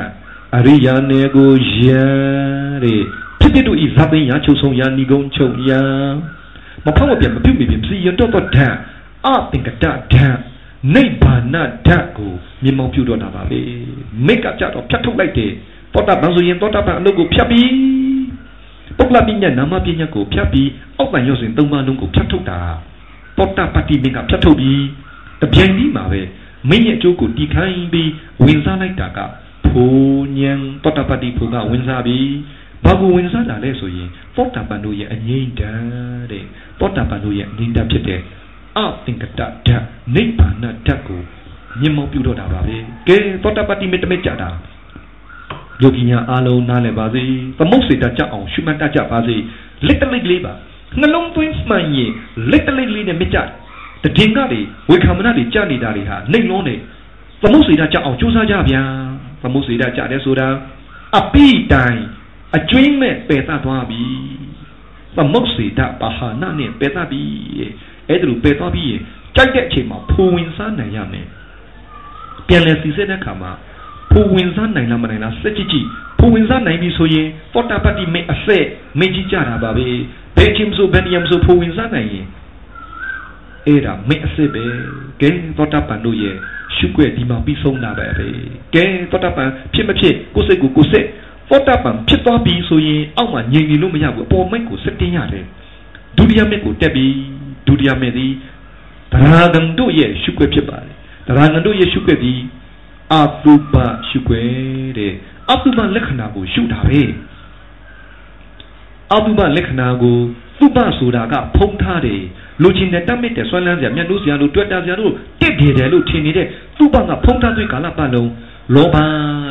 အရိယာနယ်ကိုရတဲ့ဖြစ်တဲ့တို့ဤဇာသိညာချုပ်ဆုံးရာဏီကုံချုပ်ရာမဖောက်မပြတ်မပြုတ်မပြတ်စီရတော့တော့ဓာတ်အသင်္ကတဓာတ် နိဗ္ဗာန်ဓာတ်ကိုမြင်မောင်ပြုတော့တာပါပဲမိတ်ကကြတော့ဖြတ်ထုတ်လိုက်တယ်သောတာပန်ဆိုရင်သောတာပန်အလုပ်ကိုဖြတ်ပြီးပုဂ္ဂလပညာနာမပညာကိုဖြတ်ပြီးအောက်ပန်ရောစဉ်သုံးပါးလုံးကိုဖြတ်ထုတ်တာသောတာပတ္တိမင်းကဖြတ်ထုတ်ပြီးတပြိုင်တည်းမှာပဲမင်းရဲ့အကျိုးကိုတီခိုင်းပြီးဝင်စားလိုက်တာကဖိုးညံသောတာပတ္တိဖို့ကဝင်စားပြီးဘာကိုဝင်စားတာလဲဆိုရင်သောတာပန်တို့ရဲ့အငြိမ့်တန်တဲ့သောတာပန်တို့ရဲ့အငြိမ့်တန်ဖြစ်တဲ့ အသင်္ကတဓာတ်နိဗ္ဗာန်ဓာတ်ကိုမြင်မောပြုတော့တာပါပဲကဲသောတာပတ္တိမေတ္တမေကြတာယောဂီညာအားလုံးနားလည်ပါစေသမုတ်စေတကြအောင်ရှုမှတ်တတ်ကြပါစေလက်တလိတ်လေးပါနှလုံးသွင်းမှန်ရင်လက်တလိတ်လေးနဲ့မကြတည်ငါတွေဝေခံမနာတွေကြနေတာတွေဟာနှိမ်လုံးနေသမုတ်စေတကြအောင်ကြိုးစားကြဗျာသမုတ်စေတကြတယ်ဆိုတာအပိတိုင်အကျွင်းမဲ့ပယ်သသွားပြီသမုတ်စေတပါဟာနာနဲ့ပယ်သပြီ အဲ့ဒါလိုပယ်သွားပြီးရင်ကြိုက်တဲ့အချိန်မှာဖိုဝင်စားနိုင်ရမယ်ပြန်လဲစီစစ်တဲ့အခါမှာဖိုဝင်စားနိုင်လားမနိုင်လားစက်ကြည့်ကြည့်ဖိုဝင်စားနိုင်ပြီဆိုရင်ပောတာပတ္တိမေအဆက်မေကြီးကြတာပါပဲဘယ်ချင်းဆိုဘယ်နေရာဆိုဖိုဝင်စားနိုင်ရင်အဲ့ဒါမေအစစ်ပဲကဲသောတာပန်တို့ရဲ့ရှုွက်ဒီမှာပြီးဆုံးတာပဲပဲကဲသောတာပန်ဖြစ်မဖြစ်ကိုယ်စိတ်ကိုကိုယ်စိတ်သောတာပန်ဖြစ်သွားပြီဆိုရင်အောက်မှာငြိမ်နေလို့မရဘူးအပေါ်မိတ်ကိုစက်တင်ရတယ်ဒုတိယမိတ်ကိုတက်ပြီး ဒုတိယမိတ်သည်တရားဂံတို့ရဲ့ရှုွက်ဖြစ်ပါတယ်တရားဂံတို့ရဲ့ရှုွက်သည်အတုပရှုွက်တဲ့အတုပလက္ခဏာကိုရှုတာပဲအတုပလက္ခဏာကိုသုပဆိုတာကဖုံးထားတယ်လူချင်းတဲ့တတ်မြင့်တဲ့ဆွမ်းလန်းစရာမျက်နှာစရာလို့တွေ့တာစရာလို့တက်ပြေတယ်လို့ထင်နေတဲ့သုပကဖုံးထားတဲ့ကာလပတ်လုံးလောဘ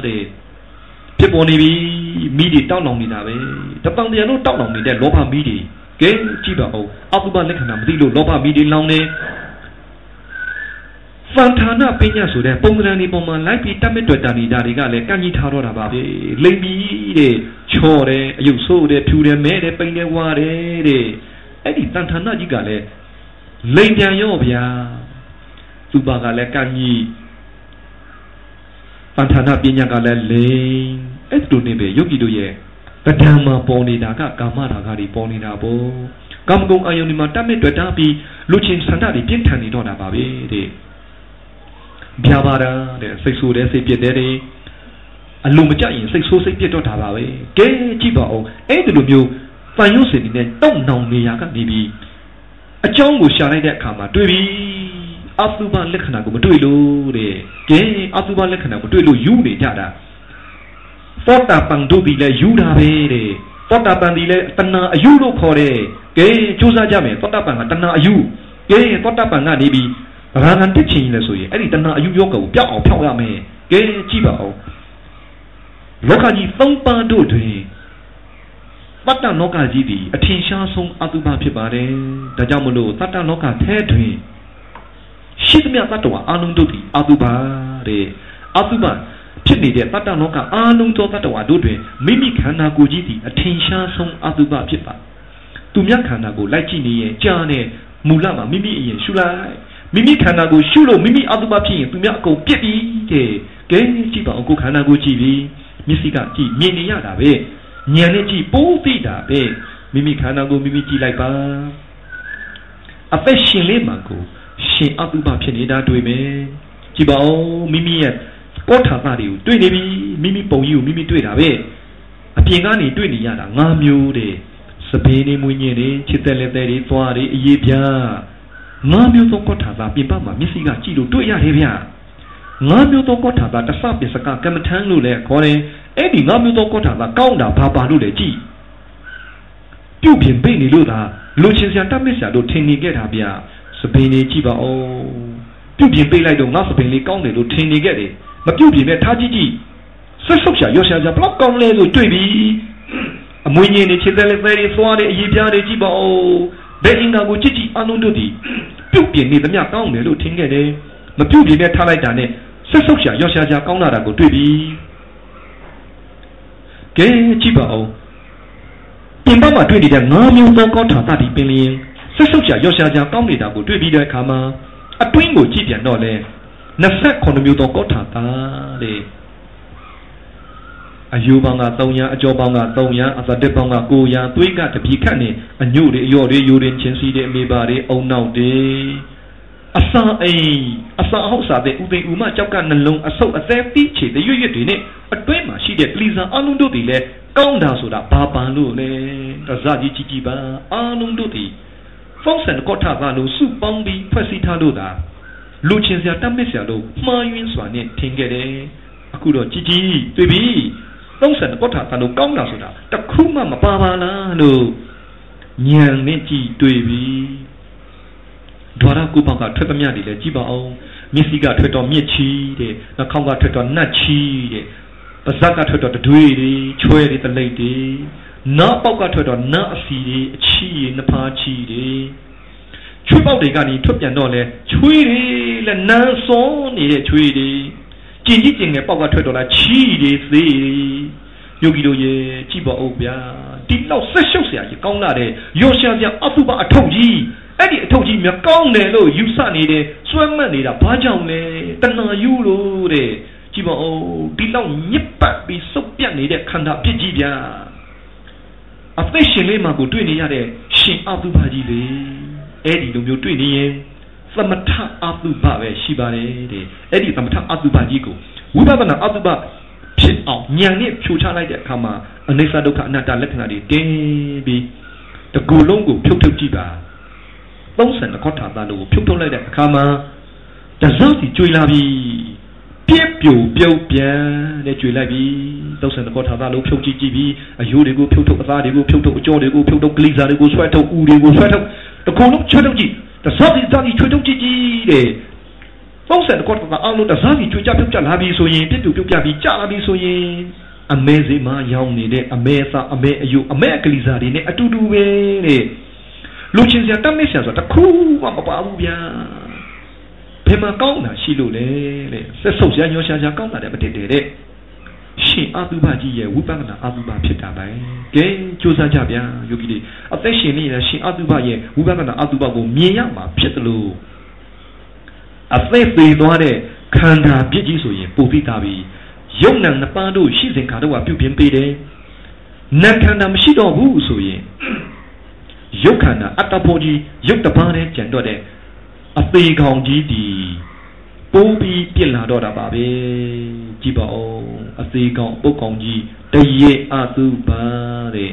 တဲ့ဖြစ်ပေါ်နေပြီမိတွေတောက်လောင်နေတာပဲတပံတရားလို့တောက်လောင်နေတဲ့လောဘမိတွေ ကဲကြည့်ပါဦးအတုပလက္ခဏာမသိလို့လောဘမိတွေလောင်နေဖန်ဌာနပညာဆိုတဲ့ပုံစံဒီပုံမှာလိုက်ပြီးတတ်မဲ့တွေ့တာနေတာတွေကလည်းကန့်ကြီးထားတော့တာပါပဲလိမ့်ပြီးတဲ့ချော့တယ်အယုတ်ဆိုးတယ်ဖြူတယ်မဲတယ်ပိန်တယ်ဝါတယ်တဲ့အဲ့ဒီတန်ဌာနကြီးကလည်းလိမ့်ပြန်ရော့ဗျာသူပါကလည်းကန့်ကြီးဖန်ဌာနပညာကလည်းလိမ့်အဲ့ဒီလိုနေပဲယောဂီတို့ရဲ့ တဏ္ဍာမှာပေါ်နေတာကကာမရာဂတွေပေါ်နေတာပေါ့ကာမဂုဏ်အာယုန်ဒီမှာတတ်မဲ့တွေ့တာပြီးလူချင်းဆန္ဒတွေပြင်းထန်နေတော့တာပါပဲတဲ့ပြာပါတာတဲ့စိတ်ဆိုးတယ်စိတ်ပြစ်တယ်တဲ့အလိုမကြရင်စိတ်ဆိုးစိတ်ပြစ်တော့တာပါပဲကဲကြည့်ပါဦးအဲ့ဒီလိုမျိုးဖန်ရုပ်စင်နေနဲ့တောက်နောင်နေရကနေပြီးအကြောင်းကိုရှာလိုက်တဲ့အခါမှာတွေ့ပြီအသုဘလက္ခဏာကိုမတွေ့လို့တဲ့ကဲအသုဘလက္ခဏာကိုတွေ့လို့ယူနေကြတာ သောတာပန်တို့ဒီလဲယူတာပဲတဲ့သောတာပန်ဒီလဲတဏှာအယူလို့ခေါ်တယ်ကဲစူးစမ်းကြမယ်သောတာပန်ကတဏှာအယူကဲသောတာပန်ကနေပြီးရာဂံတက်ချင်လဲဆိုရင်အဲ့ဒီတဏှာအယူယောဂကိုပြောက်အောင်ဖြောက်ရမယ်ကဲကြည့်ပါဦးလောကကြီးသုံးပါးတို့တွင်တတ္တလောကကြီးသည်အထင်ရှားဆုံးအတုပဖြစ်ပါတယ်ဒါကြောင့်မလို့တတ္တလောကထဲတွင်ရှိသမျှတတ္တဝါအာလုံးတို့သည်အတုပတဲ့အတုပ ဖြစ်နေတဲ့တတ္တလောကအာလုံးသောတတ္တဝါတို့တွင်မိမိခန္ဓာကိုယ်ကြီးသည်အထင်ရှားဆုံးအတုပဖြစ်ပါသူမြတ်ခန္ဓာကိုလိုက်ကြည့်နေရင်ကြားနဲ့မူလမှာမိမိအရင်ရှုလိုက်မိမိခန္ဓာကိုရှုလို့မိမိအတုပဖြစ်ရင်သူများအကုန်ပြစ်ပြီးတဲ့ကဲကြည့်ပါအောင်ကိုခန္ဓာကိုကြည့်ပြီးမျက်စိကကြည့်မြင်နေရတာပဲဉာဏ်နဲ့ကြည့်ပိုးသိတာပဲမိမိခန္ဓာကိုမိမိကြည့်လိုက်ပါအသက်ရှင်လေးမှကိုရှင်အတုပဖြစ်နေတာတွေ့မယ်ကြည့်ပါဦးမိမိရဲ့ ကောထာသတွေကိုတွေ့နေပြီမိမိပုံကြီးကိုမိမိတွေ့တာပဲအပြင်ကနေတွေ့နေရတာ၅မျိုးတဲ့စပင်းနေမွေးညင်းနေချစ်တဲ့လက်သေးတွေသွားတွေအရေးပြားငါးမျိုးသောကောထာသပြင်ပမှာမျက်စိကကြည့်လို့တွေ့ရတယ်ဗျာငါးမျိုးသောကောထာသတဆပစ္စကကမ္မထမ်းလို့လည်းခေါ်တယ်အဲ့ဒီငါးမျိုးသောကောထာသကောင်းတာဘာပါလို့လဲကြည့်ပြုတ်ပြင်ပိတ်နေလို့သာလူချင်းစရာတတ်မစ်စရာတို့ထင်နေခဲ့တာဗျာစပင်းလေးကြည့်ပါဦးပြုတ်ပြင်ပိတ်လိုက်တော့ငါစပင်းလေးကောင်းတယ်လို့ထင်နေခဲ့တယ် မပြုတ်ပြင်နဲ့ထားကြည့်ကြည့်ဆွတ်ဆုပ်ရှာရောရှာရှာဘလောက်ကောင်းလဲဆိုတွေ့ပြီအမွေညင်းနေခြေသက်လေးသေးလေးသွားတယ်အရေးပြားတယ်ကြည့်ပါဦးဘယ်အင်္ဂါကိုကြည့်ကြည့်အလုံးတို့ဒီပြုတ်ပြင်းနေသမျှကောင်းတယ်လို့ထင်ခဲ့တယ်မပြုတ်ပြင်းနဲ့ထားလိုက်တာနဲ့ဆက်ဆုပ်ရှာရောရှာရှာကောင်းလာတာကိုတွေ့ပြီကဲကြည့်ပါဦးပြင်ပမှာတွေ့နေတဲ့ငါးမျိုးသောကောထာတတိပင်လျင်ဆက်ဆုပ်ရှာရောရှာရှာကောင်းနေတာကိုတွေ့ပြီးတဲ့အခါမှာအတွင်းကိုကြည့်ပြန်တော့လဲ 28မျိုးသောကောထာတာတဲ့အယူပေါင်းက300အကျော်ပေါင်းက300အသတက်ပေါင်းက900သွေးကတပြီခတ်နေအညို့တွေအယော့တွေယူရင်ချင်းစီတွေအမေပါတွေအုံနောက်တွေအစာအိမ်အစာအဟုတ်စာတဲ့ဥသိဥမကြောက်ကနှလုံးအဆုပ်အသက်တီးချေတဲ့ရွရွတွေနဲ့အတွင်းမှာရှိတဲ့ကလီစာအလုံးတို့တွေလည်းကောင်းတာဆိုတာဘာပန်လို့လဲတစကြီးကြီးကြီးပါအလုံးတို့တွေဖုန်းဆန်ကော့ထသာလို့စုပေါင်းပြီးဖွဲ့စည်းထားလို့သာ လူချင်းစရာတတ်မစ်စရာလို့မှားယွင်းစွာနဲ့ထင်ခဲ့တယ်အခုတော့ကြီးကြီးတွေ့ပြီသုံးဆန်ကော့ထသာလို့ကောင်းတာဆိုတာတခုမှမပါပါလားလို့ညံနဲ့ကြည်တွေ့ပြီဒွါရကုပောက်ကထွက်သမျှတွေလည်းကြည့်ပါအောင်မျက်စိကထွက်တော့မြစ်ချီတဲ့နှာခေါင်းကထွက်တော့နတ်ချီတဲ့ပါးစပ်ကထွက်တော့တတွေးတွေချွဲတွေတလိပ်တွေနားပေါက်ကထွက်တော့နားအစီတွေအချီတွေနှဖားချီတွေ ချွေးပေါက်တွေကနေထွက်ပြန်တော့လဲချွေးတွေလည်းနန်းစောနေတဲ့ချွေးတွေကျင်ကြီးကျင်ငယ်ပေါက်ကထွက်တော့လားချီတွေသေးယောဂီတို့ရဲ့ကြည့်ပါဦးဗျာဒီလောက်ဆက်ရှုပ်เสียကြီးကောင်းလာတဲ့ရောရှာပြအတုပအထုပ်ကြီးအဲ့ဒီအထုပ်ကြီးမြကောင်းတယ်လို့ယူဆနေတယ်စွဲမှတ်နေတာဘာကြောင့်လဲတဏှာယူလို့တဲ့ကြည့်ပါဦးဒီလောက်ညစ်ပတ်ပြီးစုပ်ပြတ်နေတဲ့ခန္ဓာပြစ်ကြီးဗျာအသက်ရှင်လေးမှာကိုတွေ့နေရတဲ့ရှင်အတုပကြီးလေ အဲ့ဒီလိုမျိုးတွေ့နေရင်သမထအတုပပဲရှိပါတယ်တဲ့အဲ့ဒီသမထအတုပကြီးကိုဝိပဿနာအတုပဖြစ်အောင်ဉာဏ်နဲ့ဖြိုချလိုက်တဲ့အခါမှာအနိစ္စဒုက္ခအနတ္တလက္ခဏာတွေတင်းပြီးတကူလုံးကိုဖြုတ်ထုတ်ကြည့်ပါ32ခေါက်ထာသားလို့ဖြုတ်ထုတ်လိုက်တဲ့အခါမှာတစပ်စီကျွေလာပြီပြက်ပြိုပြုတ်ပြန်နဲ့ကျွေလိုက်ပြီ32ခေါက်ထာသားလို့ဖြုတ်ကြည့်ကြည့်ပြီးအယိုးတွေကိုဖြုတ်ထုတ်အသားတွေကိုဖြုတ်ထုတ်အကြောတွေကိုဖြုတ်ထုတ်ကလိစာတွေကိုဆွဲထုတ်ဥတွေကိုဆွဲထုတ် တကူလုံးချွတ်ထုတ်ကြည့်တစပ်စီစပ်စီချွတ်ထုတ်ကြည့်ကြည့်တဲ့30ကောတကအလုံးတစားပြီးကြွကြပြုတ်ကြလာပြီဆိုရင်ပြစ်တူပြုတ်ပြပြီးကြာလာပြီဆိုရင်အမဲစိမရောင်းနေတဲ့အမဲစာအမဲအယုအမဲကလေးစားတွေနဲ့အတူတူပဲတဲ့လူချင်းစရာတတ်မစ်စရာဆိုတာတခုမှမပါဘူးဗျာဘယ်မှာကောင်းတာရှိလို့လဲတဲ့ဆက်ဆုပ်စရာညှောရှာရှာကောင်းတာတဲ့မတည်တယ်တဲ့ ရှင်အတုပကြီးရဲ့ဝိပဿနာအတုပဖြစ်တာပဲကဲစူးစမ်းကြဗျာယောဂီတွေအသက်ရှင်နေတဲ့ရှင်အတုပရဲ့ဝိပဿနာအတုပကိုမြင်ရမှာဖြစ်တယ်လို့အသက်သေးသွားတဲ့ခန္ဓာပြစ်ကြီးဆိုရင်ပိုပြီးသားပြီးယုံနံနှစ်ပါးတို့ရှိစဉ်ခါတော့ပြုပြင်ပေးတယ်နတ်ခန္ဓာမရှိတော့ဘူးဆိုရင်ယုတ်ခန္ဓာအတ္တဖို့ကြီးယုတ်တပားနဲ့ကြံတော့တဲ့အသေးကောင်ကြီးဒီပိုးပြီးပြစ်လာတော့တာပါပဲကြည့်ပါဦး အသေးကောင်ပုတ်ကောင်ကြီးတရေအသုပါတဲ့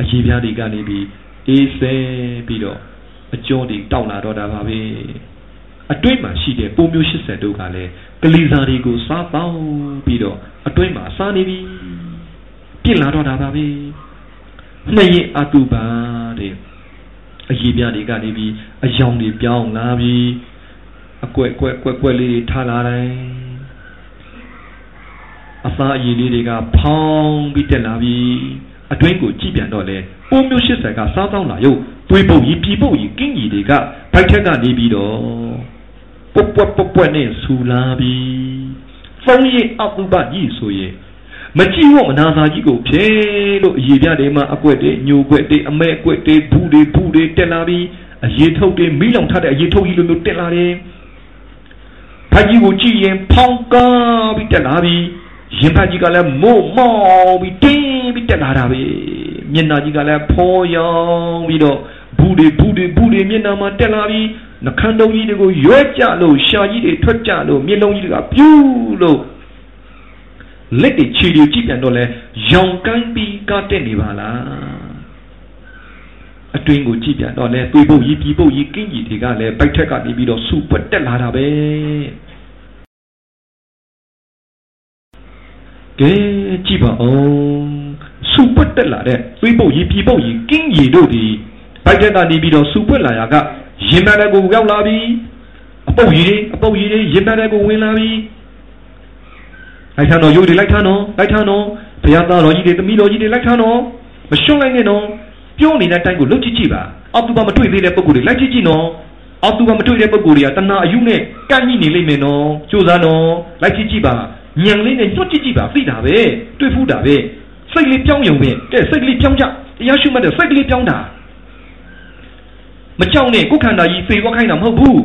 အကြီးပြားတွေကနေပြီးအေးဆဲပြီးတော့အကျော်တွေတောက်လာတော့တာပါပဲအတွင်းမှာရှိတဲ့ပုံမျိုး80တို့ကလည်းကလီစာတွေကိုစားပေါင်းပြီးတော့အတွင်းမှာစားနေပြီပြစ်လာတော့တာပါပဲနှစ်ရင်အတုပါတဲ့အရေးပြတွေကနေပြီးအယောင်တွေပြောင်းလာပြီးအကွက်ကွက်ကွက်ကွက်လေးတွေထားလာတယ် အစာအရည်လေးတွေကဖောင်းပြီးတက်လာပြီးအတွင်းကိုကြည့်ပြန်တော့လေပုံမျိုး80ကစားတောင်းလာရုပ်သွေးပုတ်ကြီးပြီပုတ်ကြီးကင်းကြီးတွေကဘိုက်ထက်ကနေပြီးတော့ပွက်ပွက်ပွက်ပွက်နဲ့ဆူလာပြီးသုံးရင်အတုပကြီးဆိုရင်မကြည့်ဝမနာသာကြီးကိုဖြဲလို့အရေးပြတယ်မှာအကွက်တွေညိုကွက်တွေအမဲကွက်တွေဘူးတွေဘူးတွေတက်လာပြီးအရေးထုတ်တွေမိလောင်ထားတဲ့အရေးထုတ်ကြီးလိုမျိုးတက်လာတယ်ဖာကြီးကိုကြည့်ရင်ဖောင်းကားပြီးတက်လာပြီး ရင်ဖာကြီးကလည်းမို့မောင်းပြီးတင်းပြီးတက်လာတာပဲမျက်နှာကြီးကလည်းဖောရောင်ပြီးတော့ဘူးတွေဘူးတွေဘူးတွေမျက်နှာမှာတက်လာပြီးနှခမ်းတုံးကြီးတွေကိုရွဲကြလို့ရှာကြီးတွေထွက်ကြလို့မျက်လုံးကြီးတွေကပြူးလို့လက်တွေခြေတွေကြည့်ပြန်တော့လဲရောင်ကိုင်းပြီးကတက်နေပါလားအတွင်းကိုကြည့်ပြန်တော့လဲသွေးပုတ်ကြီးပြီပုတ်ကြီးကင်းကြီးတွေကလည်းပိုက်ထက်ကနေပြီးတော့စူပွက်တက်လာတာပဲ ကဲကြည့်ပါဦးစူပွက်တက်လာတဲ့သွေးပုတ်ကြီးပြီပုတ်ကြီးကင်းကြီးတို့ဒီပိုက်ထက်ကနေပြီးတော့စူပွက်လာရကရင်မတဲ့ကိုရောက်လာပြီအပုတ်ကြီးတွေအပုတ်ကြီးတွေရင်မတဲ့ကိုဝင်လာပြီလိုက်ထတော့ယူတွေလိုက်ထတော့လိုက်ထတော့ဘုရားသားတော်ကြီးတွေသမီးတော်ကြီးတွေလိုက်ထတော့မရှုံးလိုက်နဲ့နော်ပြောနေတဲ့အတိုင်းကိုလှုပ်ကြည့်ကြည့်ပါအောက်သူကမတွေ့သေးတဲ့ပုံကိုယ်တွေလိုက်ကြည့်ကြည့်နော်အောက်သူကမတွေ့တဲ့ပုံကိုယ်တွေကတဏှာအယုနဲ့ကန့်ညိနေလိမ့်မယ်နော်ကြိုးစားနော်လိုက်ကြည့်ကြည့်ပါ ညံလေးနဲ့ညှော့ကြည့်ကြည့်ပါသိတာပဲတွေ့ဖူးတာပဲစိတ်လေးပြောင်းယုံပဲတဲ့စိတ်ကလေးပြောင်းကြတရားရှုမှတ်တဲ့စိတ်ကလေးပြောင်းတာမကြောက်နဲ့ကိုယ်ခန္ဓာကြီးသေသွားခိုင်းတာမဟုတ်ဘူး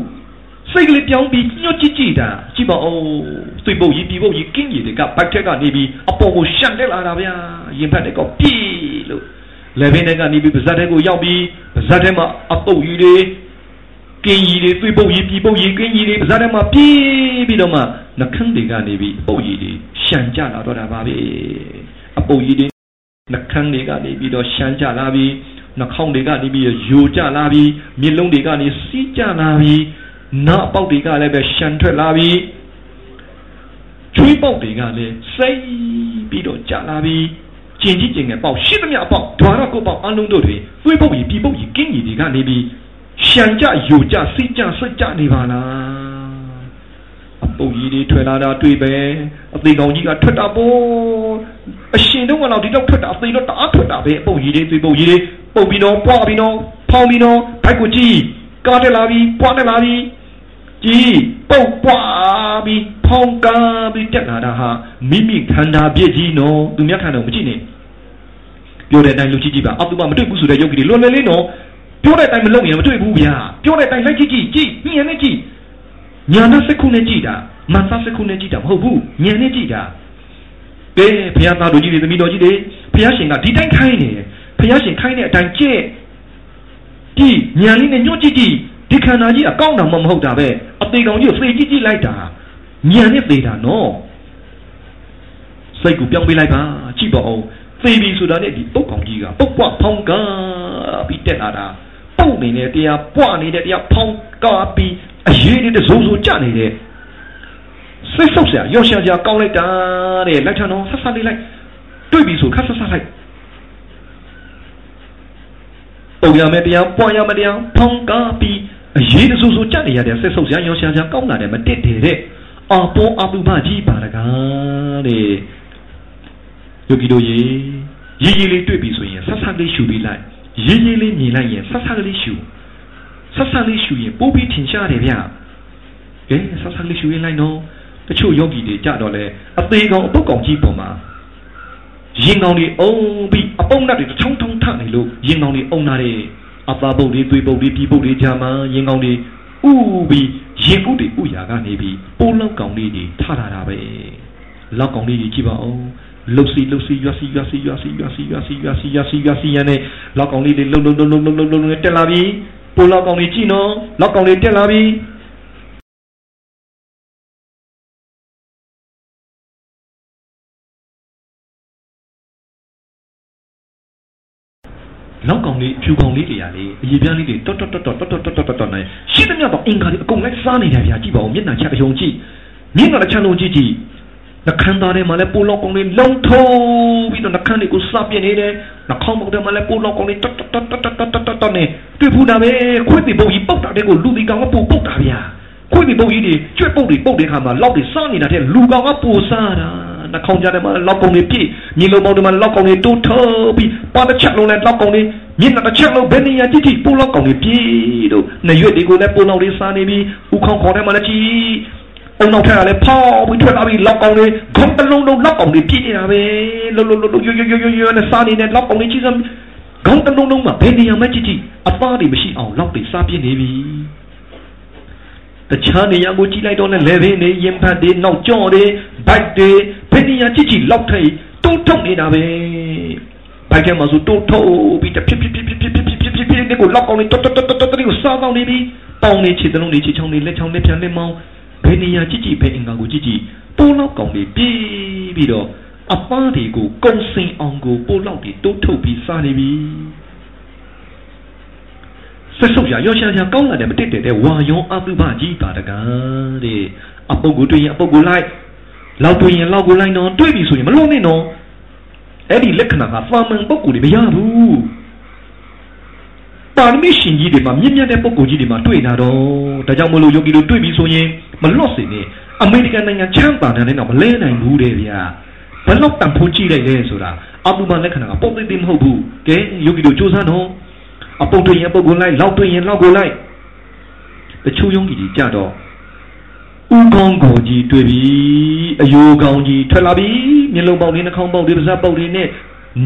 စိတ်ကလေးပြောင်းပြီးညှို့ကြည့်ကြည့်တာကြည့်ပါဦးသွေးပုတ်ကြီးပြီပုတ်ကြီးကင်းကြီးတွေကဘက်ထက်ကနေပြီးအပေါ်ကိုရှန်တက်လာတာဗျာရင်ဖက်တွေကပြေးလို့လေဘင်းတွေကနေပြီးပါဇက်ထဲကိုရောက်ပြီးပါဇက်ထဲမှာအပုတ်ကြီးတွေထ ကင်းကြီးတွေသွေးပုတ်ကြီးပြီပုတ်ကြီးကင်းကြီးတွေပါးစားထဲမှာပြေးပြီးတော့မှနှခမ်းတွေကနေပြီးပုတ်ကြီးတွေရှံကြလာတော့တာပါပဲအပုတ်ကြီးတွေနှခမ်းတွေကနေပြီးတော့ရှံကြလာပြီးနှာခေါင်းတွေကနေပြီးယိုကြလာပြီးမျက်လုံးတွေကနေစီးကြလာပြီးနားပေါက်တွေကလည်းပဲရှံထွက်လာပြီးချွေးပေါက်တွေကလည်းစိတ်ပြီးတော့ကြလာပြီးကျင်ကြီးကျင်ငယ်ပေါက်ရှိသမျှအပေါက်ဓွာရကိုပေါက်အလုံးတို့တွေသွေးပုတ်ကြီးပြီပုတ်ကြီးကင်းကြီးတွေကနေပြီး ရှံကြယိုကြစိတ်ကြဆွတ်ကြနေပါလားအပုတ်ကြီးတွေထွက်လာတာတွေ့ပဲအသေးကောင်ကြီးကထွက်တာပေါ့အရှင်တော့ကတော့ဒီတော့ထွက်တာအသေးတော့တအားထွက်တာပဲအပုတ်ကြီးတွေသွေးပုတ်ကြီးတွေပုတ်ပြီးတော့ပွားပြီးတော့ဖောင်းပြီးတော့ဘိုက်ကိုကြည့်ကားတက်လာပြီးပွားတက်လာပြီးကြည်ပုတ်ပွားပြီးဖောင်းကားပြီးတက်လာတာဟာမိမိခန္ဓာပြည့်ကြီးနော်သူများခန္ဓာကိုမကြည့်နဲ့ပြောတဲ့အတိုင်းလူကြည့်ကြည့်ပါအောက်သူမမတွေ့ဘူးဆိုတဲ့ရုပ်ကြီးလွန်လွယ်လေးနော် ပြောတဲ့အတိုင်းမလုပ်ရင်မတွေ့ဘူးဗျာပြောတဲ့အတိုင်းလိုက်ကြည့်ကြည့်ကြည့်ညံနဲ့ကြည့်ညာနဲ့စက္ခုနဲ့ကြည့်တာမသစက္ခုနဲ့ကြည့်တာမဟုတ်ဘူးညံနဲ့ကြည့်တာကဲဘုရားသားတို့ကြီးတွေသမီးတော်ကြီးတွေဘုရားရှင်ကဒီတိုင်းခိုင်းနေတယ်ဘုရားရှင်ခိုင်းတဲ့အတိုင်းကြည့်ကြည့်ညံလေးနဲ့ညှို့ကြည့်ကြည့်ဒီခန္ဓာကြီးအကောင်းတာမှမဟုတ်တာပဲအသေးကောင်ကြီးကိုသေကြည့်ကြည့်လိုက်တာညံနဲ့သေတာနော်စိတ်ကိုပြောင်းပေးလိုက်ပါကြည့်ပါဦးသေပြီဆိုတာနဲ့ဒီပုတ်ကောင်ကြီးကပုတ်ပွားဖောင်းကားပြီးတက်လာတာ ပုတ်နေတဲ့တရားပွားနေတဲ့တရားဖောင်းကားပြီးအရေးနေတဲ့ဇုံဇုံကြနေတဲ့စိတ်ဆုပ်စရာရောရှာစရာကောင်းလိုက်တာတဲ့လိုက်ထန်တော့ဆက်ဆက်လေးလိုက်တွေ့ပြီဆိုခက်ဆက်ဆက်လိုက်ပုံရမယ်တရားပွားရမယ်တရားဖောင်းကားပြီးအရေးတဆူဆူကြနေရတဲ့စိတ်ဆုပ်စရာရောရှာစရာကောင်းလာတယ်မတက်တယ်တဲ့အပေါ်အပုမကြီးပါတကားတဲ့ယောဂီတို့ရေရေရေလေးတွေ့ပြီဆိုရင်ဆက်ဆက်လေးရှူပြီးလိုက် ရေရေလေးမြင်လိုက်ရင်ဆက်ဆက်ကလေးရှူဆက်ဆက်လေးရှူရင်ပိုးပြီးထင်ရှားတယ်ဗျကဲဆက်ဆက်လေးရှူရင်လိုက်နော်တချို့ယောဂီတွေကြတော့လေအသေးကောင်အပုတ်ကောင်ကြီးပေါ်မှာရင်ကောင်တွေအုံပြီးအပုံနဲ့တွေထုံထုံထနေလို့ရင်ကောင်တွေအုံလာတယ်အပါပုတ်တွေသွေးပုတ်တွေပြီးပုတ်တွေကြာမှရင်ကောင်တွေဥပြီးရင်ပုတ်တွေဥရာကနေပြီးပိုးလောက်ကောင်လေးတွေထလာတာပဲလောက်ကောင်လေးတွေကြည့်ပါဦး လှုပ်စီလှုပ်စီရွာစီရွာစီရွာစီရွာစီရွာစီရွာစီရွာစီရွာစီရနဲ့လောက်ကောင်လေးတွေလှုပ်လှုပ်လှုပ်လှုပ်လှုပ်လှုပ်လှုပ်တက်လာပြီပိုလောက်ကောင်လေးကြည့်နော်လောက်ကောင်လေးတက်လာပြီနောက်ကောင်လေးဖြူကောင်လေးတွေကလေအရေပြားလေးတွေတွတ်တွတ်တွတ်တွတ်တွတ်တွတ်တွတ်တွတ်တွတ်နေရှိသမျှတော့အင်္ဂါတွေအကုန်လိုက်စားနေတယ်ဗျာကြည့်ပါဦးမျက်နှာချက်အယုံကြည့်မျက်နှာတစ်ချမ်းလုံးကြည့်ကြည့် နှခမ်းသားထဲမှာလည်းပိုးလောက်ကောင်လေးလုံထုံးပြီးတော့နှခမ်းတွေကိုစပြစ်နေတယ်နှခေါင်းပေါက်ထဲမှာလည်းပိုးလောက်ကောင်လေးတွတ်တွတ်တွတ်တွတ်တွတ်တွတ်တွတ်နေတွေ့ဘူးတာပဲခွေးတွေပုံကြီးပုတ်တာတဲ့ကိုလူဒီကောင်ကပိုးပုတ်တာဗျာခွေးတွေပုံကြီးတွေကျွတ်ပုတ်တွေပုတ်တဲ့ခါမှာလောက်တွေစားနေတာတဲ့လူကောင်ကပိုးစားတာနှခေါင်းကြားထဲမှာလောက်ကောင်တွေပြည့်မြင်းလုံးပေါက်ထဲမှာလောက်ကောင်တွေတိုးထုံးပြီးပါတစ်ချက်လုံးနဲ့လောက်ကောင်တွေမျက်နှာတစ်ချက်လုံးဘယ်နေရာကြည့်ကြည့်ပိုးလောက်ကောင်တွေပြည့်တို့နှရွက်တွေကိုလည်းပိုးလောက်တွေစားနေပြီးဥခေါင်းခေါင်းထဲမှာလည်းကြည့် အုံနောက်ထက်ကလည်းဖောက်ပြီးထွက်လာပြီးလောက်ကောင်တွေခေါင်းတစ်လုံးလုံးလောက်ကောင်တွေပြည့်နေတာပဲလှုပ်လှုပ်လှုပ်ရွရွရွရွရွနဲ့စားနေတဲ့လောက်ကောင်တွေကြည့်စမ်းခေါင်းတစ်လုံးလုံးမှာဘယ်နေရာမှကြည့်ကြည့်အသားတွေမရှိအောင်လောက်တွေစားပြည့်နေပြီတခြားနေရာကိုကြည့်လိုက်တော့လည်းလေဘင်းတွေရင်ဖတ်တွေနောက်ကြော့တွေဘိုက်တွေဘယ်နေရာကြည့်ကြည့်လောက်ထိတိုးထုတ်နေတာပဲဘိုက်ထဲမှာဆိုတိုးထုတ်ပြီးတဖြစ်ဖြစ်ဖြစ်ဖြစ်ဖြစ်ဖြစ်ဖြစ်ဖြစ်ဖြစ်ဒီကိုလောက်ကောင်တွေတွတ်တွတ်တွတ်တွတ်ကိုစားကောင်းနေပြီပေါင်နေခြေတလုံးတွေခြေချောင်းတွေလက်ချောင်းလက်ပြန်လက်မောင်း ဘယ်နေရာကြည့်ကြည့်ဘယ်အင်္ဂါကိုကြည့်ကြည့်ပိုးလောက်ကောင်တွေပြေးပြီးတော့အပားတွေကိုကုံစင်အောင်ကိုပိုးလောက်တွေတိုးထုတ်ပြီးစားနေပြီဆက်ဆုပ်ရရောရှာရှာကောင်းလာတယ်မတက်တဲ့တဲ့ဝါယောအတုပကြီးပါတကားတဲ့အပုပ်ကိုတွေ့ရင်အပုပ်ကိုလိုက်လောက်တွေ့ရင်လောက်ကိုလိုက်တော့တွေ့ပြီဆိုရင်မလုံးနဲ့တော့အဲ့ဒီလက္ခဏာကသာမန်ပုဂ္ဂိုလ်တွေမရဘူး ပါရမီရှင်ကြီးတွေမှာမြင့်မြတ်တဲ့ပုဂ္ဂိုလ်ကြီးတွေမှာတွေ့တာတော့ဒါကြောင့်မလို့ယောဂီတို့တွေ့ပြီဆိုရင်မလွတ်စေနဲ့အမေရိကန်နိုင်ငံချမ်းသာတဲ့တော့မလဲနိုင်ဘူးတဲ့ဗျာဘယ်တော့တန်ဖိုးကြည့်လိုက်လဲဆိုတာအတုပလက္ခဏာကပုံသိသိမဟုတ်ဘူးကဲယောဂီတို့စူးစမ်းတော့အပုတ်တွေ့ရင်ပုတ်ကိုလိုက်လောက်တွေ့ရင်လောက်ကိုလိုက်တချို့ယုံကြီးကြီးကြတော့ဥကောင်းကိုကြီးတွေ့ပြီအယိုကောင်းကြီးထွက်လာပြီမျက်လုံးပေါက်တွေနှာခေါင်းပေါက်တွေပါးစပ်ပေါက်တွေနဲ့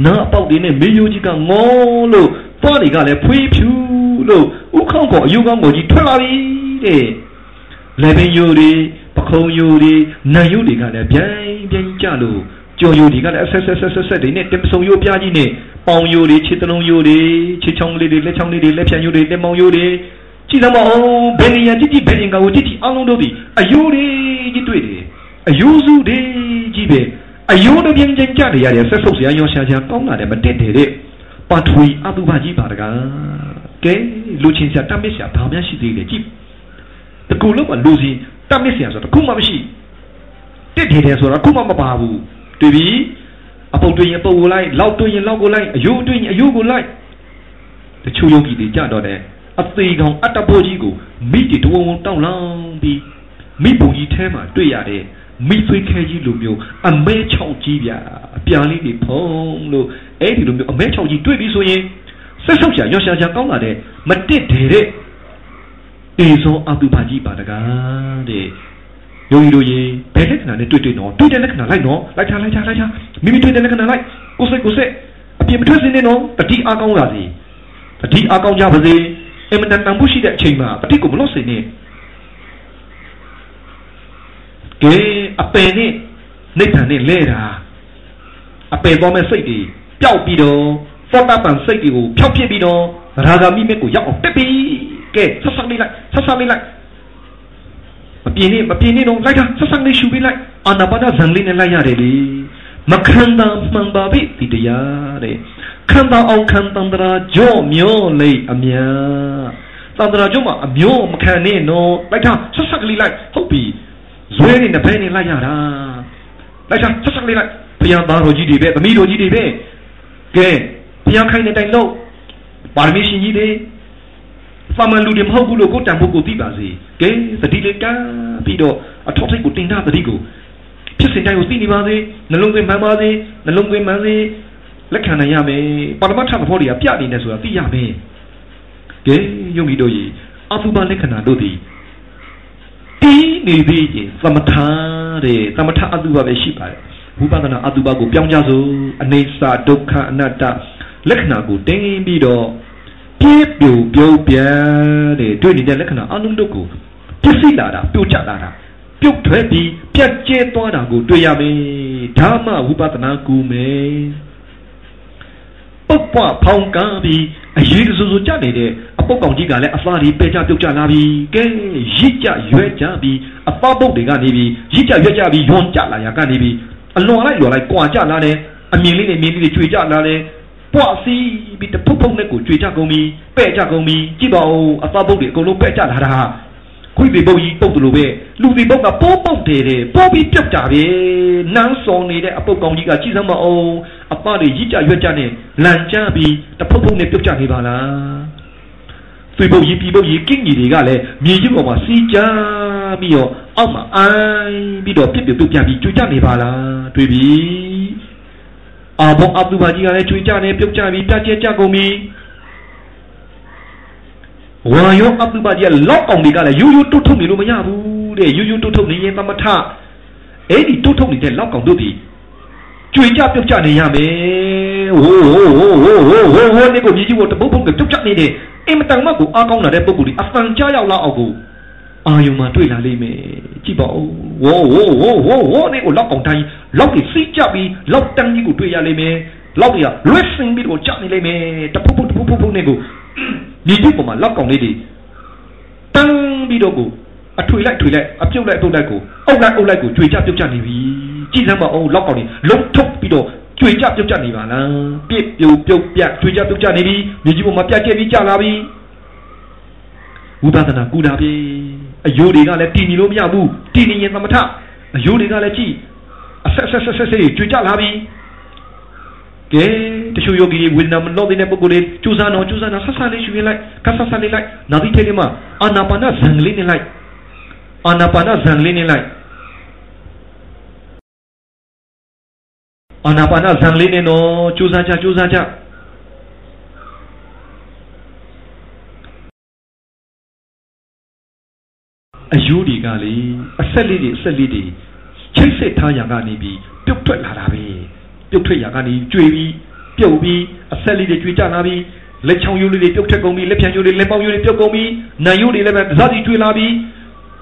နားပေါက်တွေနဲ့မေယိုကြီးကငေါလို့ သွားတွေကလည်းဖွေးဖြူလို့ဥခေါင်းကအယိုကောင်းကိုကြီးထွက်လာပြီတဲ့လက်ပင်ယိုတွေပခုံးယိုတွေနံယိုတွေကလည်းဗျိုင်းဗျိုင်းကြလို့ကြော်ယိုတွေကလည်းအဆက်ဆက်ဆက်ဆက်ဆက်တွေနဲ့တင်ပစုံယိုပြားကြီးနဲ့ပေါင်ယိုတွေခြေတလုံးယိုတွေခြေချောင်းလေးတွေလက်ချောင်းလေးတွေလက်ဖြံယိုတွေလက်မောင်ယိုတွေကြည်စမ်းပါအောင်ဘယ်နေရာကြည့်ကြည့်ဘယ်အင်္ဂါကိုကြည့်ကြည့်အလုံးတို့သည်အယိုးတွေကြီးတွေ့တယ်အယိုးစုတွေကြီးပဲအယိုးတစ်ပြင်းချင်းကြနေရတယ်ဆက်ဆုပ်စရာရောရှာရှာကောင်းလာတယ်မတက်တယ်တဲ့ ပထဝီအတုပကြီးပါတကားကဲလူချင်းစရာတတ်မစ်စရာဘာမှရှိသေးတယ်ကြည့်တကူလုံးကလူစီတတ်မစ်စရာဆိုတော့တခုမှမရှိတက်တယ်တယ်ဆိုတော့တခုမှမပါဘူးတွေ့ပြီအပုတ်တွင်ရင်ပုတ်ကိုလိုက်လောက်တွင်ရင်လောက်ကိုလိုက်အယိုးတွင်ရင်အယိုးကိုလိုက်တချို့ယောဂီတွေကြတော့တယ်အသေးကောင်အတ္တဘောကြီးကိုမိတီတဝုံဝုံတောင်းလောင်းပြီးမိဘုံကြီးထဲမှာတွေ့ရတဲ့မိသွေးခဲကြီးလိုမျိုးအမဲချောက်ကြီးဗျာအပြာလေးတွေဖုံးလို့ အဲ့ဒီလိုမျိုးအမဲချောက်ကြီးတွေ့ပြီဆိုရင်ဆက်ဆုပ်ရှာရောရှာရှာကောင်းလာတဲ့မတစ်တယ်တဲ့အေဇောအတုပါကြီးပါတကားတဲ့ယောဂီတို့ရေဘယ်လက္ခဏာနဲ့တွေ့တွေ့နော်တွေ့တဲ့လက္ခဏာလိုက်နော်လိုက်ချလိုက်ချလိုက်ချမိမိတွေ့တဲ့လက္ခဏာလိုက်ကိုယ်စိတ်ကိုယ်စိတ်အပြင်မထွက်စင်းနေနော်တတိအားကောင်းလာစီတတိအားကောင်းကြပါစေအင်မတန်တန်ဖို့ရှိတဲ့အချိန်မှာတတိကိုမလွတ်စေနဲ့ကဲအပယ်နဲ့နိဗ္ဗာန်နဲ့လဲတာအပယ်သွားမဲ့စိတ်တွေ ပျောက်ပြီးတော့သောတာပန်စိတ်တွေကိုဖြောက်ပြစ်ပြီးတော့ရာဂာမိမဲ့ကိုရောက်အောင်တက်ပြီကဲဆက်ဆက်လေးလိုက်ဆက်ဆက်လေးလိုက်မပြင်းနေမပြင်းနေတော့လိုက်တာဆက်ဆက်လေးရှူပေးလိုက်အာနာပါနဇံလေးနဲ့လိုက်ရတယ်လေမခံတာမှန်ပါပြီဒီတရားတဲ့ခံတာအောင်ခံတန္တရာကြော့မျောလိအမြတန္တရာကြော့မှာအမျောမခံနဲ့နော်လိုက်တာဆက်ဆက်ကလေးလိုက်ဟုတ်ပြီဇွဲနေနှစ်ဖက်နေလိုက်ရတာလိုက်တာဆက်ဆက်လေးလိုက်ဘုရားသားတော်ကြီးတွေပဲသမီးတော်ကြီးတွေပဲ ကဲဘုရားခိုင်းတဲ့တိုင်လို့ပါရမီရှင်ကြီးတွေဖမန်လူတွေမဟုတ်ဘူးလို့ကိုတန်ဖို့ကိုသိပါစေကဲသတိလေးကမ်းပြီးတော့အထောက်ထိပ်ကိုတင်ထားသတိကိုဖြစ်စဉ်တိုင်းကိုသိနေပါစေနှလုံးသွင်းမှန်ပါစေနှလုံးသွင်းမှန်စေလက်ခံနိုင်ရမယ်ပါရမတ်ထသဘောတွေကပြနေနေဆိုတာသိရမယ်ကဲယုံကြည်တို့ရေအသုဘလက္ခဏာတို့သည်တီးနေသေးရင်သမထတဲ့သမထအတုပပဲရှိပါတယ် ဝိပဿနာအတုပကိုပြောင်းကြစို့အနေစာဒုက္ခအနတ္တလက္ခဏာကိုတင်းပြီးတော့ပြေပြိုပြုတ်ပြန်တဲ့တွေ့နေတဲ့လက္ခဏာအလုံးတို့ကိုပြစ်စီလာတာပြုတ်ချလာတာပြုတ်ထွက်ပြီးပြတ်ကျဲသွားတာကိုတွေ့ရမယ်ဓမ္မဝိပဿနာကူမယ်ပုတ်ပွားဖောင်းကားပြီးအရေးတဆူဆူကြနေတဲ့အပုတ်ကောင်ကြီးကလည်းအသားတွေပဲကြပြုတ်ကြလာပြီကဲရစ်ကြရွက်ကြပြီးအသားပုတ်တွေကနေပြီးရစ်ကြရွက်ကြပြီးယွန်ကြလာရကနေပြီး အလွန်လိုက်လွန်လိုက်ကွာကြလာတယ်အမြင်လေးနဲ့မြင်လေးတွေကျွေကြလာတယ်ပွားစီးပြီးတဖုတ်ဖုတ်နဲ့ကိုကျွေကြကုန်ပြီပဲ့ကြကုန်ပြီကြည့်ပါဦးအသားပုတ်တွေအကုန်လုံးပဲ့ကြလာတာခွေးတွေပုတ်ကြီးပုတ်တယ်လို့ပဲလူတွေပုတ်ကပိုးပုတ်တယ်တဲ့ပိုးပြီးပြုတ်ကြပြီနန်းစော်နေတဲ့အပုတ်ကောင်ကြီးကကြည့်စမ်းမအောင်အပတွေရစ်ကြရွက်ကြနဲ့လန်ကြပြီးတဖုတ်ဖုတ်နဲ့ပြုတ်ကြနေပါလား သွေးပုတ်ကြီးပြီပုတ်ကြီးကင်းကြီးတွေကလည်းမြေကြီးပေါ်မှာစီးကြပြီးတော့အောက်မှာအိုင်းပြီးတော့ပြစ်ပြပြုတ်ပြပြီးကျွကြနေပါလားတွေ့ပြီအာဘောအဘဒူဘာကြီးကလည်းကျွကြနေပြုတ်ကြပြီးပြတ်ကျဲကြကုန်ပြီဝါယောအတုပကြီးကလောက်အောင်တွေကလည်းရိုးရိုးတုတ်ထုတ်နေလို့မရဘူးတဲ့ရိုးရိုးတုတ်ထုတ်နေရင်သမထအဲ့ဒီတုတ်ထုတ်နေတဲ့လောက်ကောင်တို့ဒီကျွေကြပြုတ်ကြနေရမယ်ဟိုးဟိုးဟိုးဟိုးဟိုးဟိုးဟိုးနေကိုမြည်ကြီးကိုတပုတ်ပုတ်ကပြုတ်ကြနေတယ် အင်မတန်မှကိုအားကောင်းလာတဲ့ပုဂ္ဂိုလ်ဒီအဖန်ကြားရောက်လာအောင်ကိုအာယုံမှာတွေ့လာလိမ့်မယ်ကြည့်ပါဦးဝိုးဝိုးဝိုးဝိုးဝိုးနေကိုလောက်ကောင်တိုင်းလောက်ကြီးစီးကြပြီးလောက်တန်းကြီးကိုတွေ့ရလိမ့်မယ်လောက်ကြီးကလွတ်စင်ပြီးတော့ကြနေလိမ့်မယ်တပုတ်ပုတ်တပုတ်ပုတ်နေကိုမြေကြီးပေါ်မှာလောက်ကောင်လေးတွေတန်းပြီးတော့ကိုအထွေလိုက်ထွေလိုက်အပြုတ်လိုက်အပုတ်လိုက်ကိုအုပ်လိုက်အုပ်လိုက်ကိုကြွေကြပြုတ်ကြနေပြီကြည်စမ်းပါအောင်လောက်ကောင်လေးလုံးထုတ်ပြီးတော့ ကြွေကြပြုတ်ကြနေပါလားပြစ်ပြိုပြုတ်ပြကြွေကြပြုတ်ကြနေပြီမြေကြီးပေါ်မှာပြတ်ကျဲပြီးကြလာပြီဝိပဿနာကူတာပြီအယိုးတွေကလည်းတည်နေလို့မရဘူးတည်နေရင်သမထအယိုးတွေကလည်းကြည်အဆက်ဆက်ဆက်ဆက်ဆက်ကြွေကြလာပြီကဲတချို့ယောဂီတွေဝိညာဉ်မလို့တဲ့ပုဂ္ဂိုလ်တွေကျူစားတော့ကျူစားတော့ဆက်ဆက်လေးရှူရလိုက်ကဆဆလေးလိုက်နာသီထဲလေးမှာအာနာပါနဇံလေးနဲ့လိုက်အာနာပါနဇံလေးနဲ့လိုက် အာနာပါနဇံလေးနဲ့တော့ကျူစားကြကျူစားကြအယိုးတွေကလေအဆက်လေးတွေအဆက်လေးတွေချိတ်ဆက်ထားရကနေပြီးပြုတ်ထွက်လာတာပဲပြုတ်ထွက်ရာကနေကျွေပြီးပြုတ်ပြီးအဆက်လေးတွေကျွေကြလာပြီးလက်ချောင်းရိုးလေးတွေပြုတ်ထွက်ကုန်ပြီးလက်ဖြံရိုးလေးလက်ပေါက်ရိုးလေးပြုတ်ကုန်ပြီးနံရိုးတွေလည်းပဲဇာတိကျွေလာပြီး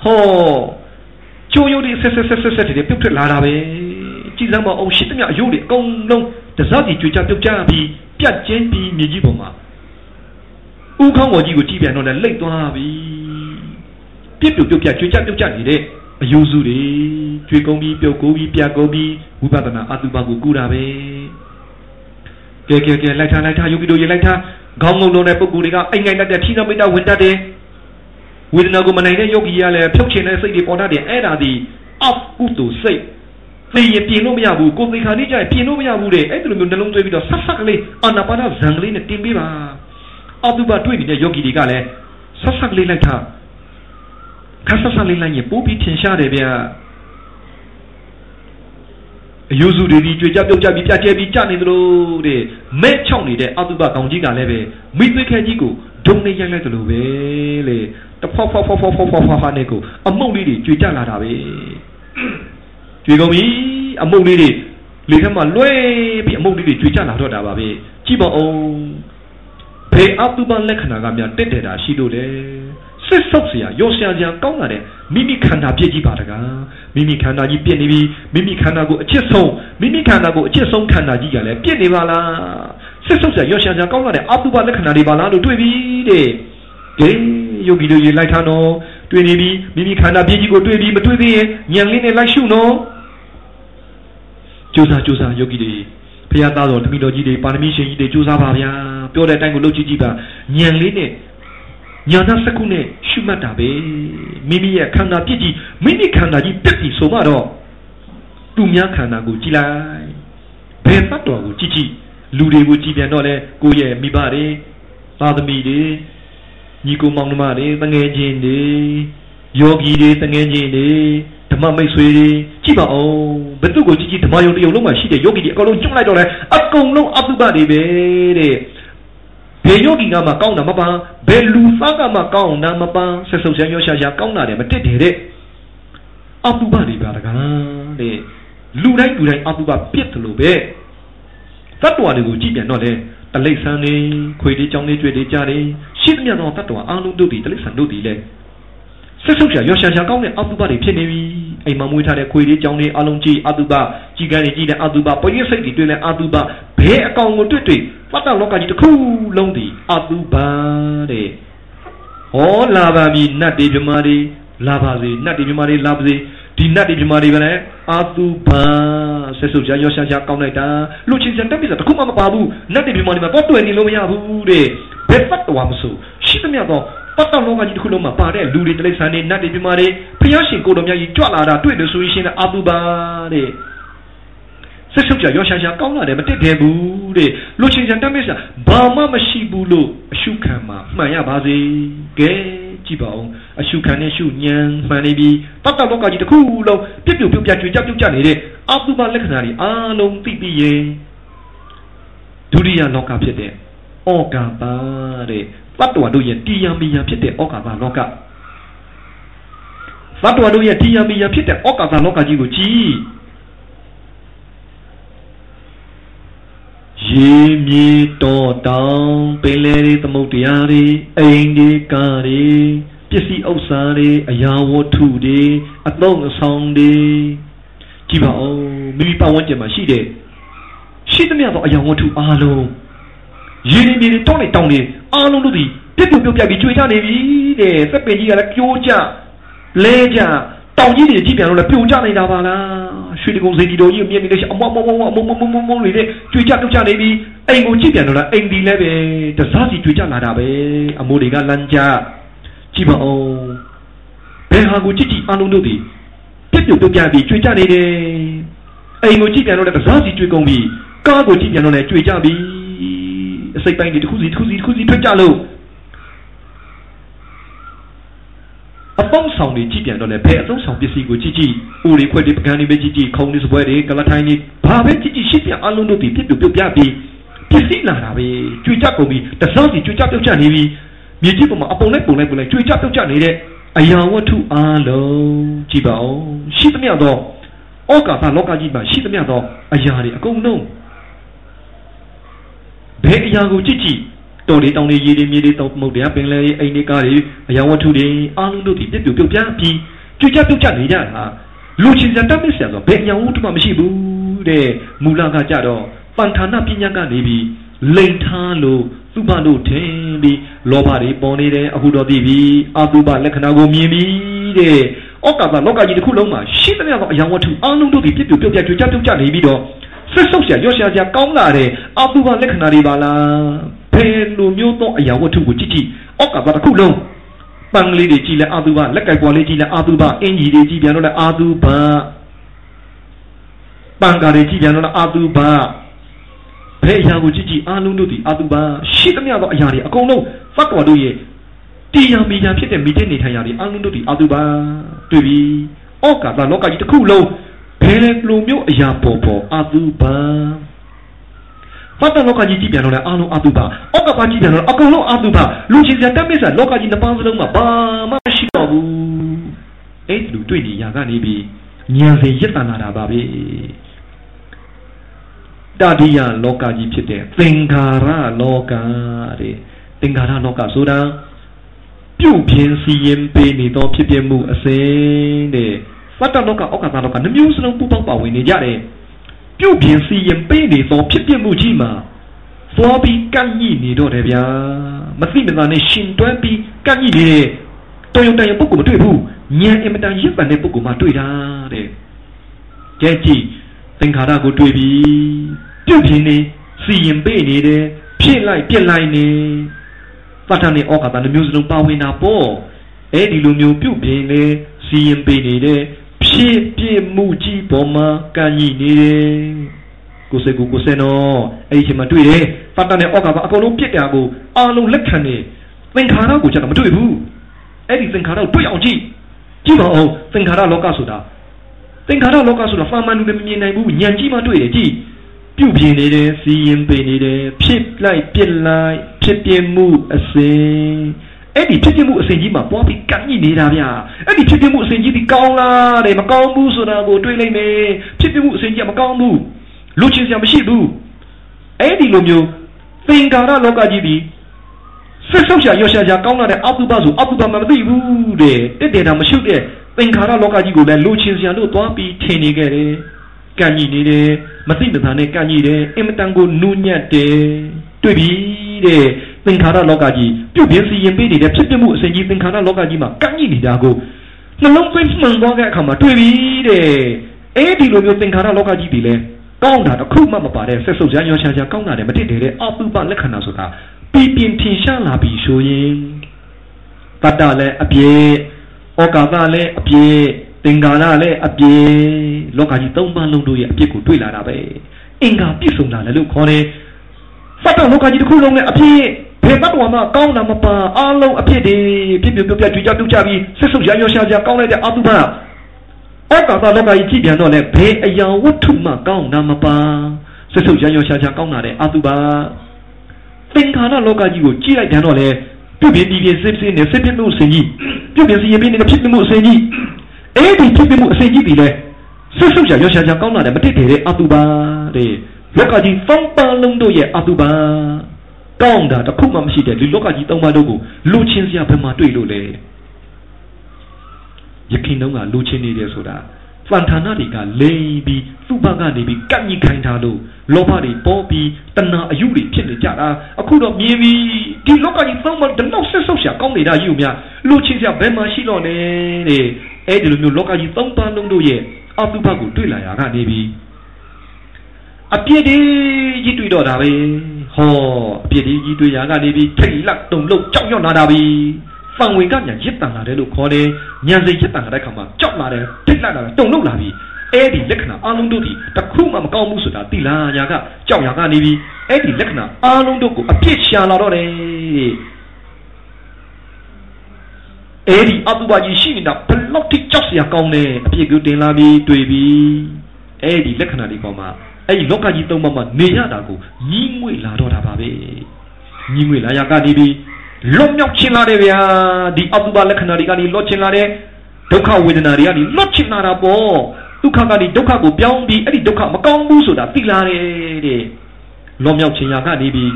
ဟောကျိုးရိုးတွေဆက်ဆက်ဆက်ဆက်ဆက်တွေပြုတ်ထွက်လာတာပဲ ကြည်စမ်းမအောင်ရှိသမျှအယိုးတွေအကုန်လုံးတဇာတိကျွေကြပြုတ်ကြပြီးပြတ်ကျင်းပြီးမြေကြီးပေါ်မှာဥခေါင်းပေါ်ကြီးကိုကြည့်ပြန်တော့လည်းလိတ်သွားပြီပြစ်ပြုတ်ပြုတ်ပြကြွေကြပြုတ်ကြနေတဲ့အယူစုတွေကြွေကုန်ပြီးပြုတ်ကုန်ပြီးပြကုန်ပြီးဝိပဿနာအတုပကိုကူတာပဲကဲကဲကဲလိုက်ထားလိုက်ထားယောဂီတို့ရေလိုက်ထားခေါင်းငုံလုံးတဲ့ပုဂ္ဂိုလ်တွေကအိမ်ငိုင်တတ်တဲ့ထိနာမိတ်တာဝင်တတ်တယ်ဝေဒနာကိုမနိုင်တဲ့ယောဂီကလည်းဖြုတ်ချင်တဲ့စိတ်တွေပေါ်တတ်တယ်အဲ့ဒါဒီအောက်ကုသိုလ်စိတ် သိရင်ပြင်လို့မရဘူးကိုယ်သိခါနေကြရင်ပြင်လို့မရဘူးတဲ့အဲ့ဒီလိုမျိုးနှလုံးသွင်းပြီးတော့ဆက်ဆက်ကလေးအာနာပါနဇံကလေးနဲ့တင်ပေးပါအတုပတွေ့နေတဲ့ယောဂီတွေကလည်းဆက်ဆက်ကလေးလိုက်ထားခက်ဆက်ဆက်လေးလိုက်ရင်ပိုးပြီးထင်ရှားတယ်ဗျာအယုစုတွေဒီကြွေကြပြုတ်ကြပြီးပြကျဲပြီးကြနေသလိုတဲ့မဲ့ချောင်းနေတဲ့အတုပကောင်ကြီးကလည်းပဲမိသွေးခဲကြီးကိုဒုံနေရိုက်လိုက်သလိုပဲလေတဖောက်ဖောက်ဖောက်ဖောက်ဖောက်ဖောက်ဖောက်ဟာနဲ့ကိုအမုတ်လေးတွေကြွေကြလာတာပဲ ကျွေကုန်ပြီအမုတ်လေးတွေလေထဲမှာလွဲပြီးအမုတ်လေးတွေကျွေချလာတော့တာပါပဲကြည့်ပါအောင်ဘေအတုပလက္ခဏာကများတက်တယ်တာရှိလို့လေစစ်ဆုပ်စရာရောရှာစရာကောင်းလာတဲ့မိမိခန္ဓာပြည့်ကြီးပါတကားမိမိခန္ဓာကြီးပြည့်နေပြီမိမိခန္ဓာကိုအချစ်ဆုံးမိမိခန္ဓာကိုအချစ်ဆုံးခန္ဓာကြီးကလည်းပြည့်နေပါလားစစ်ဆုပ်စရာရောရှာစရာကောင်းလာတဲ့အတုပလက္ခဏာတွေပါလားလို့တွေးပြီတဲ့ဒိယောဂီတို့ရေလိုက်ထားနော်တွေ့နေပြီမိမိခန္ဓာပြည့်ကြီးကိုတွေ့ပြီမတွေ့သေးရင်ဉာဏ်လေးနဲ့လိုက်ရှုနော် ကြိုးစားကြိုးစားယောဂီတွေဖရာသားတော်တမိတော်ကြီးတွေပါရမီရှင်ကြီးတွေကြိုးစားပါဗျာပြောတဲ့အတိုင်းကိုလုပ်ကြည့်ကြည့်ပါဉာဏ်လေးနဲ့ညာနာစကုနဲ့ရှုမှတ်တာပဲမိမိရဲ့ခန္ဓာပြည့်ကြီးမိမိခန္ဓာကြီးပြည့်ပြီဆိုမှတော့သူများခန္ဓာကိုကြည်လိုက်ဘယ်ပတ်တော်ကိုကြည့်ကြည့်လူတွေကိုကြည်ပြန်တော့လဲကိုယ့်ရဲ့မိဘတွေသာသမီတွေညီကိုမောင်နှမတွေတငယ်ချင်းတွေယောဂီတွေတငယ်ချင်းတွေ ဓမ္မမိတ်ဆွေတွေကြည့်ပါအောင်ဘယ်သူကိုကြည့်ကြည့်ဓမ္မယုံတယုံလုံးမှာရှိတဲ့ယောဂီတွေအကုန်လုံးကျွတ်လိုက်တော့လဲအကုန်လုံးအတုပတွေပဲတဲ့ဘယ်ယောဂီကမှကောင်းတာမပန်းဘယ်လူသားကမှကောင်းတာမပန်းဆက်ဆုပ်ဆန်းရောရှာရှာကောင်းတာတယ်မတက်တယ်တဲ့အပုပတွေပါတကားတဲ့လူတိုင်းလူတိုင်းအပုပပြစ်တယ်လို့ပဲသတ္တဝါတွေကိုကြည့်ပြန်တော့လေတလိษံနေခွေလေးကြောင်းလေးကြွေလေးကြားတယ်ရှိသမျှသောတတ္တဝါအလုံးတို့ဒီတလိษံတို့ဒီလေ ဆက်ဆုပ်ရှာရောရှာရှာကောင်းတဲ့အပုပတွေဖြစ်နေပြီအိမ်မှာမွေးထားတဲ့ခွေလေးကြောင်းလေးအလုံးကြီးအတုပကြီးကန်းလေးကြီးတဲ့အတုပပရိစိတ်တွေတွေ့လဲအတုပဘဲအကောင်ကိုတွေ့တွေ့သတ္တလောကကြီးတစ်ခုလုံးဒီအတုပတဲ့ဩလာပါပြီနတ်တွေမြမာတွေလာပါစေနတ်တွေမြမာတွေလာပါစေဒီနတ်တွေမြမာတွေပဲလေအာတုဘာဆက်စုပ်ကြရောရှာရှာကောင်းလိုက်တာလူချင်းစံတက်ပြီဆိုတခုမှမပါဘူးနတ်တွေမြမာတွေမှာတော့တွေ့နေလို့မရဘူးတဲ့ဘယ်ပတ်တော်မဆိုရှိသမျှတော့ ပတ်တော်လောကကြီးတစ်ခုလုံးမှာပါတဲ့လူတွေတိရစ္ဆာန်တွေနတ်တွေမြမာတွေဖျားရှင်ကိုတော်မြတ်ကြီးကြွလာတာတွေ့လို့ဆိုရင်ရှင်အာတုဘာတဲ့ဆက်စုပ်ကြရောရှာရှာကောင်းလာတယ်မတက်တယ်ဘူးတဲ့လူချင်းစံတက်ပြီဆိုဘာမှမရှိဘူးလို့အရှုခံမှာမှန်ရပါစေကဲကြည့်ပါဦးအရှုခံနဲ့ရှုညံမှန်နေပြီတတ်တလောကကြီးတစ်ခုလုံးပြစ်ပြပြုတ်ပြကြွေကြပြုတ်ကြနေတဲ့အတုပလက္ခဏာတွေအားလုံးသိပြီးရင်ဒုတိယလောကဖြစ်တဲ့ဩကာပတဲ့ တတ္တဝါတို့ရဲ့တရားမီယာဖြစ်တဲ့ဩကာပလောကတတ္တဝါတို့ရဲ့တရားမီယာဖြစ်တဲ့ဩကာပလောကကြီးကိုကြည့်ရေမြေတော်တောင်ပင်လယ်တွေသမုဒ္ဒရာတွေအိမ်တွေကားတွေပစ္စည်းဥစ္စာတွေအရာဝတ္ထုတွေအသုံးအဆောင်တွေကြည့်ပါဦးမိမိပတ်ဝန်းကျင်မှာရှိတဲ့ရှိသမျှသောအရာဝတ္ထုအားလုံး ရေမြေတွေတောင်းနေတောင်းနေအားလုံးတို့ဒီပြစ်ပြပြုတ်ပြပြီးကျွေကြနေပြီတဲ့စက်ပင်ကြီးကလည်းပြိုးကြလဲကြတောင်ကြီးတွေကြည့်ပြန်လို့လည်းပြိုကျနေတာပါလားရွှေတကုံစိန်ဒီတော်ကြီးကိုမြင်နေလို့ရှိအမောမောမောမောအမုံမုံမုံမုံလေးနဲ့ကြွေကြပြုတ်ကြနေပြီအိမ်ကိုကြည့်ပြန်တော့လားအိမ်ဒီလည်းပဲတစားစီကြွေကြလာတာပဲအမိုးတွေကလမ်းကြကြည့်ပါဦးဘယ်ဟာကိုကြည့်ကြည့်အလုံးတို့ဒီပြစ်ပြုတ်ပြုတ်ပြပြီးကြွေကြနေတယ်အိမ်ကိုကြည့်ပြန်တော့လည်းတစားစီကြွေကုန်ပြီကားကိုကြည့်ပြန်တော့လည်းကြွေကြပြီ အစိတ်ပိုင်းတွေတစ်ခုစီတစ်ခုစီတစ်ခုစီထွက်ကြလို့အပေါင်းဆောင်တွေကြည့်ပြန်တော့လေဘယ်အသုံးဆောင်ပစ္စည်းကိုကြည့်ကြည့်ဦးတွေခွက်တွေပကံတွေပဲကြည့်ကြည့်ခုံတွေစပွဲတွေကလထိုင်းတွေဘာပဲကြည့်ကြည့်ရှစ်ပြန်အလုံးတို့ဒီပြစ်ပြပြုတ်ပြပြီးပစ္စည်းလာတာပဲကြွေကြကုန်ပြီးတစားစီကြွေကြပြုတ်ကြနေပြီမြေကြီးပေါ်မှာအပုံလိုက်ပုံလိုက်ပုံလိုက်ကြွေကြပြုတ်ကြနေတဲ့အရာဝတ္ထုအားလုံးကြည့်ပါဦးရှိသမျှသောဩကာသလောကကြီးမှာရှိသမျှသောအရာတွေအကုန်လုံး ဘယ်အရာကိုကြည့်ကြည့်တော်တွေတောင်တွေရေတွေမြေတွေတောင်မုတ်တရားပင်လယ်အိမ်တွေကားတွေအရာဝတ္ထုတွေအားလုံးတို့ဒီပြည့်ပြည့်ပြုတ်ပြပြီးကြွကြပြုတ်ကြနေကြတာလူချင်းစံတတ်မစ်ဆရာဆိုဘယ်အရာဝတ္ထုမှမရှိဘူးတဲ့မူလကကြတော့ပန်ဌာနပညာကနေပြီးလိန်ထားလို့သသူဘာတို့ထင်ပြီးလောဘတွေပေါ်နေတယ်အခုတော့သိပြီအတုပလက္ခဏာကိုမြင်ပြီတဲ့ဩကာသလောကကြီးတစ်ခုလုံးမှာရှိသမျှသောအရာဝတ္ထုအလုံးတို့ဒီပြည့်ပြည့်ပြုတ်ပြတ်ကြွကြပြုတ်ကြနေပြီးတော့ ဆွတ်ဆုပ်ရှာရော့ရှာရှာကောင်းလာတဲ့အတုပလက္ခဏာတွေပါလားဘယ်လိုမျိုးသောအရာဝတ္ထုကိုကြည့်ကြည့်ဩကာသတစ်ခုလုံးပန်းလေးတွေကြည့်လဲအာတုဘလက်ကင်ပေါ်လေးကြည့်လဲအာတုဘအင်ကြီးတွေကြည့်ပြန်တော့လဲအာတုဘပန်းကားတွေကြည့်ပြန်တော့လဲအာတုဘဘယ်အရာကိုကြည့်ကြည့်အာလုံးတို့ဒီအာတုဘရှိသမျှသောအရာတွေအကုန်လုံးဖတ်တော်တို့ရဲ့တရားမီညာဖြစ်တဲ့မိတဲ့နေထိုင်ရာတွေအာလုံးတို့ဒီအာတုဘတွေ့ပြီဩကာသလောကကြီးတစ်ခုလုံး ဘယ်လိုမျိုးအရာပေါ်ပေါ်အာတုဘဖတ်တဲ့လောကကြီးကြည့်ပြန်တော့လဲအားလုံးအတုပါဩကပါကြည့်ပြန်တော့အကုန်လုံးအတုပါလူချင်းစရာတတ်မစ္ဆာလောကကြီးနှစ်ပါးစလုံးမှာဘာမှမရှိတော့ဘူးအဲ့ဒီလူတွေ့နေရကနေပြီးဉာဏ်စဉ်ရစ်တနာတာပါပဲတတိယလောကကြီးဖြစ်တဲ့သင်္ခါရလောကတဲ့သင်္ခါရလောကဆိုတာပြုတ်ပြင်းစီရင်ပေးနေသောဖြစ်ပြမှုအစဉ်တဲ့ သတ္တလောကဩကာသလောကနှမျိုးစလုံးပူပေါင်းပါဝင်နေကြတယ်ပြုတ်ပြင်းစီရင်ပေးနေသောဖြစ်ပြမှုကြီးမှာသွားပြီးကန့်ညိနေတော့တယ်ဗျာမသိမသာနဲ့ရှင်တွဲပြီးကန့်ညိနေတဲ့တော်ရုံတန်ရုံပုဂ္ဂိုလ်မတွေ့ဘူးဉာဏ်အင်မတန်ရစ်ပန်တဲ့ပုဂ္ဂိုလ်မှတွေ့တာတဲ့ကြဲကြည့်သင်္ခါရကိုတွေ့ပြီးပြုတ်ပြင်းနေစီရင်ပေးနေတယ်ဖြစ်လိုက်ပြက်လိုက်နေသတ္တနဲ့ဩကာသနှမျိုးစလုံးပါဝင်တာပေါ့အဲ့ဒီလိုမျိုးပြုတ်ပြင်းနေစီရင်ပေးနေတယ် ဖြစ်ပြမှုကြီးပေါ်မှာကန့်ညိနေတယ်ကိုစိတ်ကိုကိုစဲနော်အဲ့ဒီချိန်မှာတွေ့တယ်တတ်တနဲ့ဩကာကအကုန်လုံးပြစ်တာကိုအာလုံးလက်ခံနေသင်္ခါရကိုကျတော့မတွေ့ဘူးအဲ့ဒီသင်္ခါရကိုတွေ့အောင်ကြည့်ကြည့်ပါဦးသင်္ခါရလောကဆိုတာသင်္ခါရလောကဆိုတာဖာမန်လူလည်းမမြင်နိုင်ဘူးဉာဏ်ကြီးမှတွေ့တယ်ကြည့်ပြုတ်ပြင်းနေတယ်စီရင်ပင်နေတယ်ဖြစ်လိုက်ပြစ်လိုက်ဖြစ်ပြမှုအစဉ် အဲ့ဒီဖြစ်ပြမှုအစဉ်ကြီးမှာပွားပြီးကန့်ညိနေတာဗျာအဲ့ဒီဖြစ်ပြမှုအစဉ်ကြီးဒီကောင်းလားတဲ့မကောင်းဘူးဆိုတာကိုတွေးလိုက်မယ်ဖြစ်ပြမှုအစဉ်ကြီးကမကောင်းဘူးလူချင်းစရာမရှိဘူးအဲ့ဒီလိုမျိုးသင်္ကာရလောကကြီးဒီဆက်ဆုပ်ရှာရောရှာရှာကောင်းလာတဲ့အတုပဆိုအတုပမှမသိဘူးတဲ့တက်တယ်တာမရှုတဲ့သင်္ခါရလောကကြီးကိုလည်းလူချင်းစရာလို့သွားပြီးထင်နေခဲ့တယ်ကန့်ညိနေတယ်မသိမသာနဲ့ကန့်ညိတယ်အင်မတန်ကိုနူးညံ့တယ်တွေ့ပြီတဲ့ သင်္ခါရလောကကြီးပြုတ်ပြင်းစီရင်ပေးနေတဲ့ဖြစ်ပြမှုအစဉ်ကြီးသင်္ခါရလောကကြီးမှာကန့်ညိနေတာကိုနှလုံးသွင်းမှန်သွားတဲ့အခါမှာတွေ့ပြီတဲ့အဲ့ဒီလိုမျိုးသင်္ခါရလောကကြီးဒီလဲကောင်းတာတစ်ခုမှမပါတဲ့ဆက်ဆုပ်ကြရောရှာရှာကောင်းတာလည်းမတည်တဲ့အပုပလက္ခဏာဆိုတာပြပြင်းထင်ရှားလာပြီဆိုရင်တတ္တလည်းအပြည့်ဩကာသလည်းအပြည့်သင်္ကာရလည်းအပြည့်လောကကြီးသုံးပါးလုံးတို့ရဲ့အပြည့်ကိုတွေ့လာတာပဲအင်္ဂါပြည့်စုံလာတယ်လို့ခေါ်တယ်စတ္တလောကကြီးတစ်ခုလုံးနဲ့အပြည့် ဘယ်တတ်တော်မှာကောင်းတာမပါအားလုံးအပြည့်တွေပြည့်ပြည့်ပြည့်ပြည့်ကြွကြတူကြပြီးဆက်ဆုပ်ရရောရှာရှာကောင်းလိုက်တဲ့အတုပဩကာသလောကကြီးကြည့်ပြန်တော့လေဘယ်အရာဝတ္ထုမှကောင်းတာမပါဆက်ဆုပ်ရရောရှာရှာကောင်းတာတဲ့အတုပသင်္ခါရလောကကြီးကိုကြည့်လိုက်ပြန်တော့လေပြုတ်ပြင်းပြင်းစစ်စစ်နဲ့စစ်ပြမှုအစဉ်ကြီးပြုတ်ပြင်းစီရင်ပြင်းနေတဲ့ဖြစ်မှုအစဉ်ကြီးအဲ့ဒီဖြစ်မှုအစဉ်ကြီးပြီလေဆွဆွချာရောရှာချာကောင်းလာတယ်မတစ်တည်တဲ့အတုပါတဲ့လောကကြီးသုံးပါလုံးတို့ရဲ့အတုပါ ကောင်းတာတခုမှမရှိတဲ့ဒီလောကကြီးသုံးပါတို့ကိုလူချင်းစရာဘယ်မှာတွေ့လို့လဲယခင်တုန်းကလူချင်းနေတယ်ဆိုတာဖန်ဌာနတွေကလိမ်ပြီးသူ့ဘက်ကနေပြီးကန့်ညစ်ခိုင်းထားလို့လောဘတွေပေါ်ပြီးတဏှာအယုတွေဖြစ်နေကြတာအခုတော့မြင်ပြီဒီလောကကြီးသုံးပါတလောက်ဆက်ဆုပ်ရှာကောင်းနေတာယူများလူချင်းစရာဘယ်မှာရှိတော့လဲတဲ့အဲ့ဒီလိုမျိုးလောကကြီးသုံးပါလုံးတို့ရဲ့အတုပကိုတွေ့လာရကနေပြီအပြစ်တွေကြီးတွေ့တော့တာပဲ ဟောအပြစ်တွေကြီးတွေ့ရကနေပြီထိတ်လက်တုံလို့ကြောက်ရွံ့လာတာပြီဖန်ဝင်ကညာရစ်တန်လာတယ်လို့ခေါ်တယ်ညံစိတ်ရစ်တန်လာတဲ့ခါမှာကြောက်လာတယ်ထိတ်လက်လာတယ်တုံလို့လာပြီအဲ့ဒီလက္ခဏာအလုံးတို့ဒီတခုမှမကောင်းဘူးဆိုတာသိလာညာကကြောက်ရကနေပြီအဲ့ဒီလက္ခဏာအလုံးတို့ကိုအပြစ်ရှာလာတော့တယ်အဲ့ဒီအတုပါကြီးရှိနေတာဘလောက်ထိကြောက်စရာကောင်းလဲအပြစ်ကိုတင်လာပြီးတွေ့ပြီအဲ့ဒီလက္ခဏာဒီကောင်မှာ အဲ့ဒီလောကကြီးသုံးပါးမှာနေရတာကိုညီးငွေလာတော့တာပါပဲညီးငွေလာရကနေပြီးလွတ်မြောက်ခြင်းလာတယ်ဗျာဒီအတုပါလက္ခဏာတွေကနေလွတ်ခြင်းလာတယ်ဒုက္ခဝေဒနာတွေကနေလွတ်ခြင်းလာတာပေါ့ဒုက္ခကနေဒုက္ခကိုပြောင်းပြီးအဲ့ဒီဒုက္ခမကောင်းဘူးဆိုတာသိလာတယ်တဲ့လွတ်မြောက်ခြင်းရာကနေပြီး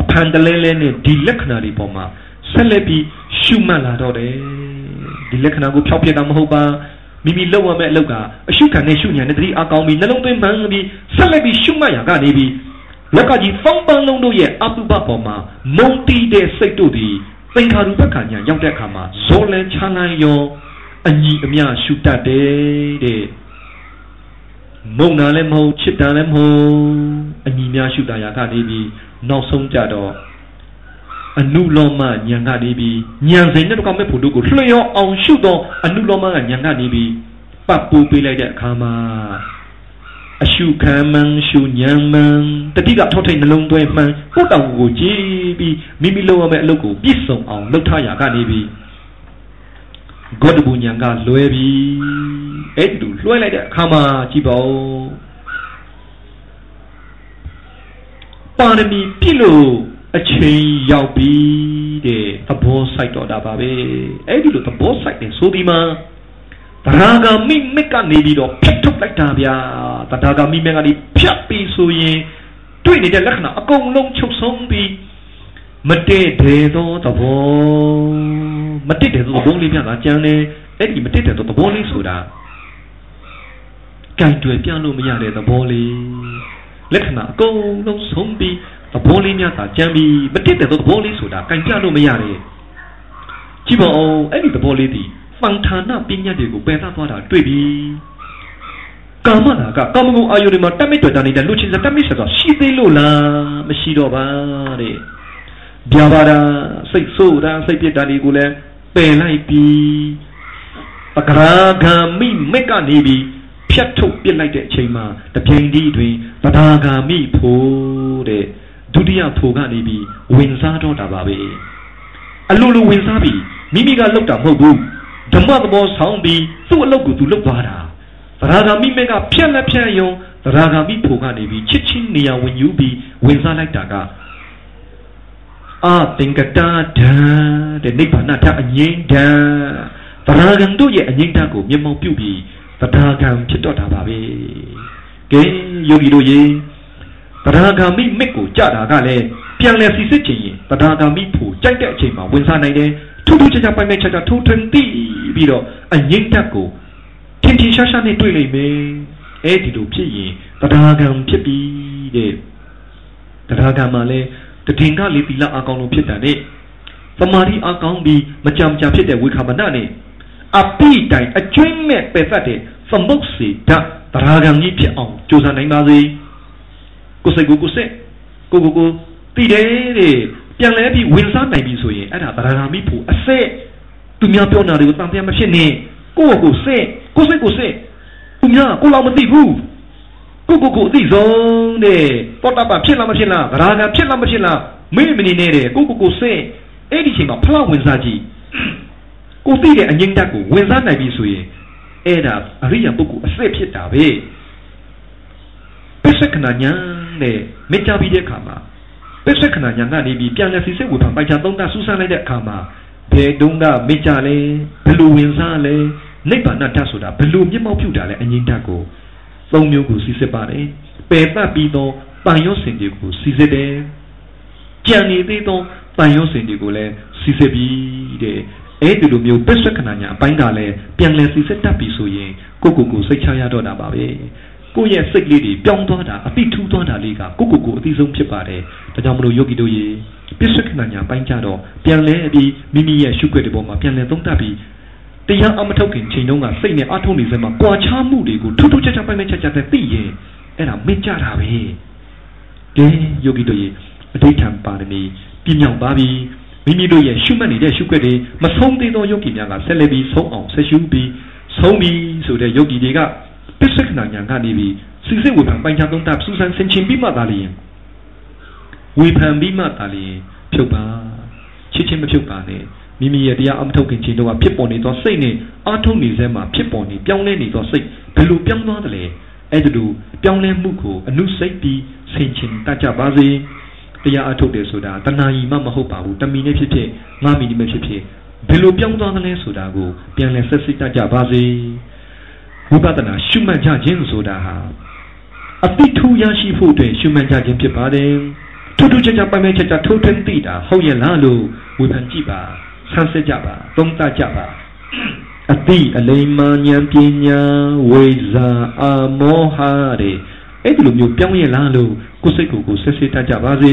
အဖန်တလဲလဲနဲ့ဒီလက္ခဏာတွေပေါ်မှာဆက်လက်ပြီးရှုမှတ်လာတော့တယ်ဒီလက္ခဏာကိုဖျောက်ပြတာမဟုတ်ပါ မိမိလောက်ရမယ့်အလုပ်ကအရှုခံနဲ့ရှုညာနဲ့တတိအကောင်းပြီးနှလုံးသွင်းမှန်ပြီးဆက်လက်ပြီးရှုမှတ်ရာကနေပြီးလက်ကကြီးဖောင်းပန်းလုံးတို့ရဲ့အတုပပေါ်မှာမုံတီးတဲ့စိတ်တို့သည်သင်္ခါရုပ္ပခဏညာရောက်တဲ့အခါမှာဇောလန်ချမ်းလန်းရောအညီအမျှရှုတတ်တယ်တဲ့မုံနာလည်းမဟုတ်ချစ်တာလည်းမဟုတ်အညီများရှုတာရာကနေပြီးနောက်ဆုံးကြတော့ အနုလောမညံကနေပြီးညံစိန်နဲ့တကောင်မဲ့ဖို့တို့ကိုလွှျော်အောင်ရှုတော့အနုလောမကညံကနေပြီးပတ်ပူပေးလိုက်တဲ့အခါမှာအရှုခံမှန်ရှုညံမှန်တတိကထောက်ထိတ်နှလုံးသွင်းမှန်ကိုတောင်ကိုကြည်ပြီးမိမိလုပ်ရမယ့်အလုပ်ကိုပြည့်စုံအောင်လုပ်ထားရကနေပြီးဂေါတဘူညာကလွဲပြီအဲ့ဒီလိုလွှဲလိုက်တဲ့အခါမှာကြည့်ပါဦးပါရမီပြည့်လို့ အချိန်ရောက်ပြီတဲ့သဘောစိုက်တော့တာပါပဲအဲ့ဒီလိုသဘောစိုက်တယ်ဆိုဒီမှာတရာဂာမိမက်ကနေပြီးတော့ဖြတ်ထုတ်လိုက်တာဗျာတရာဂာမိမက်ကနေဖြတ်ပြီးဆိုရင်တွေ့နေတဲ့လက္ခဏာအကုန်လုံးချုပ်ဆုံးပြီးမတည့်တယ်သောသဘောမတည့်တယ်သောသဘောလေးများကကြမ်းတယ်အဲ့ဒီမတည့်တယ်သောသဘောလေးဆိုတာကြိုင်တွေ့ပြလို့မရတဲ့သဘောလေးလက္ခဏာအကုန်လုံးဆုံးပြီး သဘောလေးများသာကြမ်းပြီးမတည့်တဲ့သောသဘောလေးဆိုတာကြိုင်ပြလို့မရတဲ့ကြည့်ပါဦးအဲ့ဒီသဘောလေးဒီပန်ဌာနပညာတွေကိုပယ်သသွားတာတွေ့ပြီကာမနာကကာမဂုဏ်အာယုတွေမှာတက်မိတ်တွေ့တာနေတဲ့လူချင်းစတက်မိတ်ဆိုတော့ရှိသေးလို့လားမရှိတော့ပါတဲ့ဗျာပါတာစိတ်ဆိုးတာစိတ်ပြစ်တာတွေကိုလည်းပယ်လိုက်ပြီပကရာဂံမိမက်ကနေပြီးဖြတ်ထုတ်ပြစ်လိုက်တဲ့အချိန်မှာတပြိန်ဒီတွင်ပဒါဂာမိဖို့တဲ့ ဒုတိယဖို့ကနေပြီးဝင်စားတော့တာပါပဲအလိုလိုဝင်စားပြီးမိမိကလောက်တာမဟုတ်ဘူးဓမ္မသဘောဆောင်ပြီးသူ့အလုပ်ကိုသူလုပ်သွားတာသရဂါမိမက်ကဖြက်လက်ဖြက်ယုံသရဂါမိဖို့ကနေပြီးချစ်ချင်းနေရာဝင်ယူပြီးဝင်စားလိုက်တာကအာသင်္ကတာဓာတဲ့နိဗ္ဗာန်ထအငိမ့်ဓာသရဂံတို့ရဲ့အငိမ့်ဓာကိုမျက်မှောက်ပြုပြီးသရဂံဖြစ်တော့တာပါပဲကဲယောဂီတို့ရေ သရဂါမိမက်ကိုကြတာကလည်းပြန်လဲစီစစ်ချင်ရင်သရဂါမိဖို့ကြိုက်တဲ့အချိန်မှာဝင်စားနိုင်တယ်ထူးထူးခြားခြားပိုင်ပိုင်ခြားခြားထိုးထွင်းသိပြီးတော့အငိမ့်တက်ကိုထင်ထင်ရှားရှားနဲ့တွေ့လိမ့်မယ်အဲ့ဒီလိုဖြစ်ရင်တရားကံဖြစ်ပြီတဲ့တရားကံမှာလဲတည်ငါလေးသီလအကောင်လို့ဖြစ်တာနဲ့သမာဓိအကောင်ပြီးမကြံကြဖြစ်တဲ့ဝိခာမနနဲ့အပိတိုင်အကျွင်းမဲ့ပယ်သက်တဲ့သမုတ်စီဓာတရားကံကြီးဖြစ်အောင်ကြိုးစားနိုင်ပါစေ ကိုစိတ်ကိုကိုစိတ်ကိုကိုကိုတည်တယ်တဲ့ပြန်လဲပြီးဝင်စားနိုင်ပြီဆိုရင်အဲ့ဒါတရားဂါမိဖို့အစစ်သူများပြောတာတွေကိုတန်ပြန်မဖြစ်နဲ့ကိုယ့်ကိုစစ်ကိုစိတ်ကိုစစ်သူများကိုလောက်မသိဘူးကိုကိုကိုအသိဆုံးတဲ့တောတာပဖြစ်လားမဖြစ်လားဂရာဂဖြစ်လားမဖြစ်လားမေ့မနေနဲ့တဲ့ကိုကိုကိုစစ်အဲ့ဒီချိန်မှာဖလောက်ဝင်စားကြည့်ကိုသိတဲ့အငိမ့်တက်ကိုဝင်စားနိုင်ပြီဆိုရင်အဲ့ဒါအရိယာပုဂ္ဂိုလ်အစစ်ဖြစ်တာပဲပစ္စကနာညာ နဲ့မေ့ကြပြီးတဲ့အခါမှာပစ္စကနာညာကနေပြီးပြန်လဲစီစစ်ဝေဖန်ပိုက်ချသုံးတာစူးစမ်းလိုက်တဲ့အခါမှာဘယ်တုန်းကမေ့ကြလဲဘယ်လိုဝင်စားလဲနိဗ္ဗာန်ဓာတ်ဆိုတာဘယ်လိုမျက်မှောက်ပြုတာလဲအငိမ့်ဓာတ်ကိုသုံးမျိုးကိုစီစစ်ပါတယ်ပယ်ပတ်ပြီးတော့ပန်ရော့စင်တွေကိုစီစစ်တယ်ကြံနေသေးသောပန်ရော့စင်တွေကိုလည်းစီစစ်ပြီးတဲ့အဲ့ဒီလိုမျိုးပစ္စကနာညာအပိုင်းကလည်းပြန်လဲစီစစ်တတ်ပြီဆိုရင်ကိုကိုကိုစိတ်ချရတော့တာပါပဲ ကိုယ့်ရဲ့စိတ်လေးတွေပြောင်းသွားတာအပိထူးသွားတာလေးကကိုကိုကိုအသိဆုံးဖြစ်ပါတယ်ဒါကြောင့်မလို့ယောဂီတို့ရေပစ္စကနာညာပိုင်းကြတော့ပြန်လဲပြီးမိမိရဲ့ရှုခွက်တွေပေါ်မှာပြန်လဲသုံးသပ်ပြီးတရားအမထုတ်ခင်ချိန်တုန်းကစိတ်နဲ့အထုံးနေစမှာကြွာချမှုတွေကိုထူးထူးခြားခြားပိုင်းပိုင်းခြားခြားသိရင်အဲ့ဒါမင်းကြတာပဲကဲယောဂီတို့ရေအဋိဌံပါရမီပြည့်မြောက်ပါပြီမိမိတို့ရဲ့ရှုမှတ်နေတဲ့ရှုခွက်တွေမဆုံးသေးသောယောဂီများကဆက်လက်ပြီးဆုံးအောင်ဆက်ရှုပြီးဆုံးပြီဆိုတဲ့ယောဂီတွေက ပစ္စကနာညာကနေပြီးစိစိဝေဖန်ပိုင်းခြားသုံးသပ်စူးစမ်းဆင်ခြင်ပြီးမှသာလျင်ဝေဖန်ပြီးမှသာလျင်ဖြုတ်ပါချစ်ချင်းမဖြုတ်ပါနဲ့မိမိရဲ့တရားအမထုတ်ခင်ချိန်တော့ဖြစ်ပေါ်နေသောစိတ်နဲ့အာထုတ်နေစဲမှာဖြစ်ပေါ်နေပြောင်းလဲနေသောစိတ်ဘယ်လိုပြောင်းသွားသလဲအဲ့ဒါလိုပြောင်းလဲမှုကိုအနုစိတ်ပြီးဆင်ခြင်တတ်ကြပါစေတရားအထုတ်တယ်ဆိုတာတဏှာကြီးမှမဟုတ်ပါဘူးတမီနဲ့ဖြစ်ဖြစ်ငါမီနဲ့ဖြစ်ဖြစ်ဘယ်လိုပြောင်းသွားသလဲဆိုတာကိုပြန်လည်ဆက်စစ်တတ်ကြပါစေ ဝိပဿနာရှုမှတ်ကြခြင်းဆိုတာဟာအတိထူရရှိဖို့အတွက်ရှုမှတ်ကြခြင်းဖြစ်ပါတယ်ထူးထူးခြားခြားပိုင်ပိုင်ခြားခြားထိုးထွင်းသိတာဟုတ်ရဲ့လားလို့ဝေဖန်ကြည့်ပါဆန်းစစ်ကြပါသုံးသပ်ကြပါအတိအလိမ္မာဉာဏ်ပညာဝိဇာအာမောဟတဲ့အဲ့ဒီလိုမျိုးပြောင်းရဲ့လားလို့ကိုယ်စိတ်ကိုကိုဆက်စစ်တတ်ကြပါစေ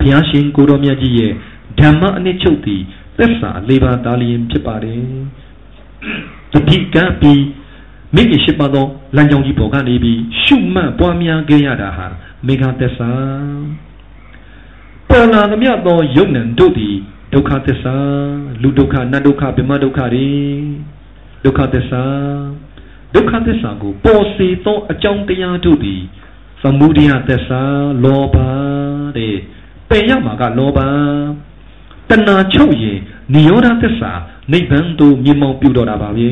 ဘုရားရှင်ကိုတော်မြတ်ကြီးရဲ့ဓမ္မအနှစ်ချုပ်သည်သက်စာလေးပါးသားလျင်ဖြစ်ပါတယ် တတိကံပြီးမိခင်ရှိပါသောလမ်းကြောင်းကြီးပေါ်ကနေပြီးရှုမှတ်ပွားများခဲ့ရတာဟာမေဃသက်စာပေါ်လာသမျှသောယုံနံတို့သည်ဒုက္ခသစ္စာလူဒုက္ခနတ်ဒုက္ခဗြဟ္မဒုက္ခတွေဒုက္ခသစ္စာဒုက္ခသစ္စာကိုပေါ်စေသောအကြောင်းတရားတို့သည်သမုဒိယသစ္စာလောဘတဲ့ပယ်ရမှာကလောဘတဏှာချုပ်ရင် နိရောဓသစ္စာနိဗ္ဗာန်သို့မြင်မောင်ပြုတော်တာပါပဲ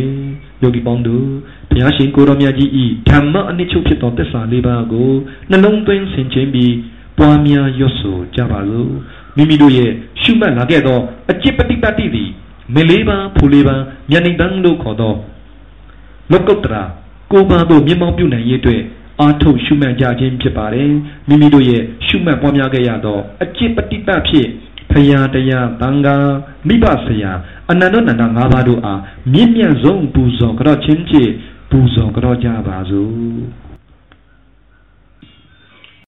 ယောဂီပေါင်းတို့ဘုရားရှင်ကိုရောမြတ်ကြီးဤဓမ္မအနိချုပ်ဖြစ်သောသစ္စာလေးပါးကိုနှလုံးသွင်းဆင်ခြင်ပြီးပွားများရွတ်ဆိုကြပါစို့မိမိတို့ရဲ့ရှုမှတ်လာခဲ့သောအจิตပฏิပတ်တိသည်မေလေးပါဖူလေးပါဉာဏ်နိဗ္ဗာန်လို့ခေါ်သောလောကုတ္တရာကိုယ်ပါသို့မြင်မောင်ပြုနိုင်ရေးအတွက်အာထုတ်ရှုမှတ်ကြခြင်းဖြစ်ပါတယ်မိမိတို့ရဲ့ရှုမှတ်ပွားများခဲ့ရသောအจิตပฏิပတ်ဖြစ် ဖရာတရားတန်ခါမိဘဆရာအနန္တနန္ဒ၅ပါးတို့အားမြင့်မြတ်ဆုံးပူဇော်ကြော့ချင်းချေပူဇော်ကြော့ကြပါစို့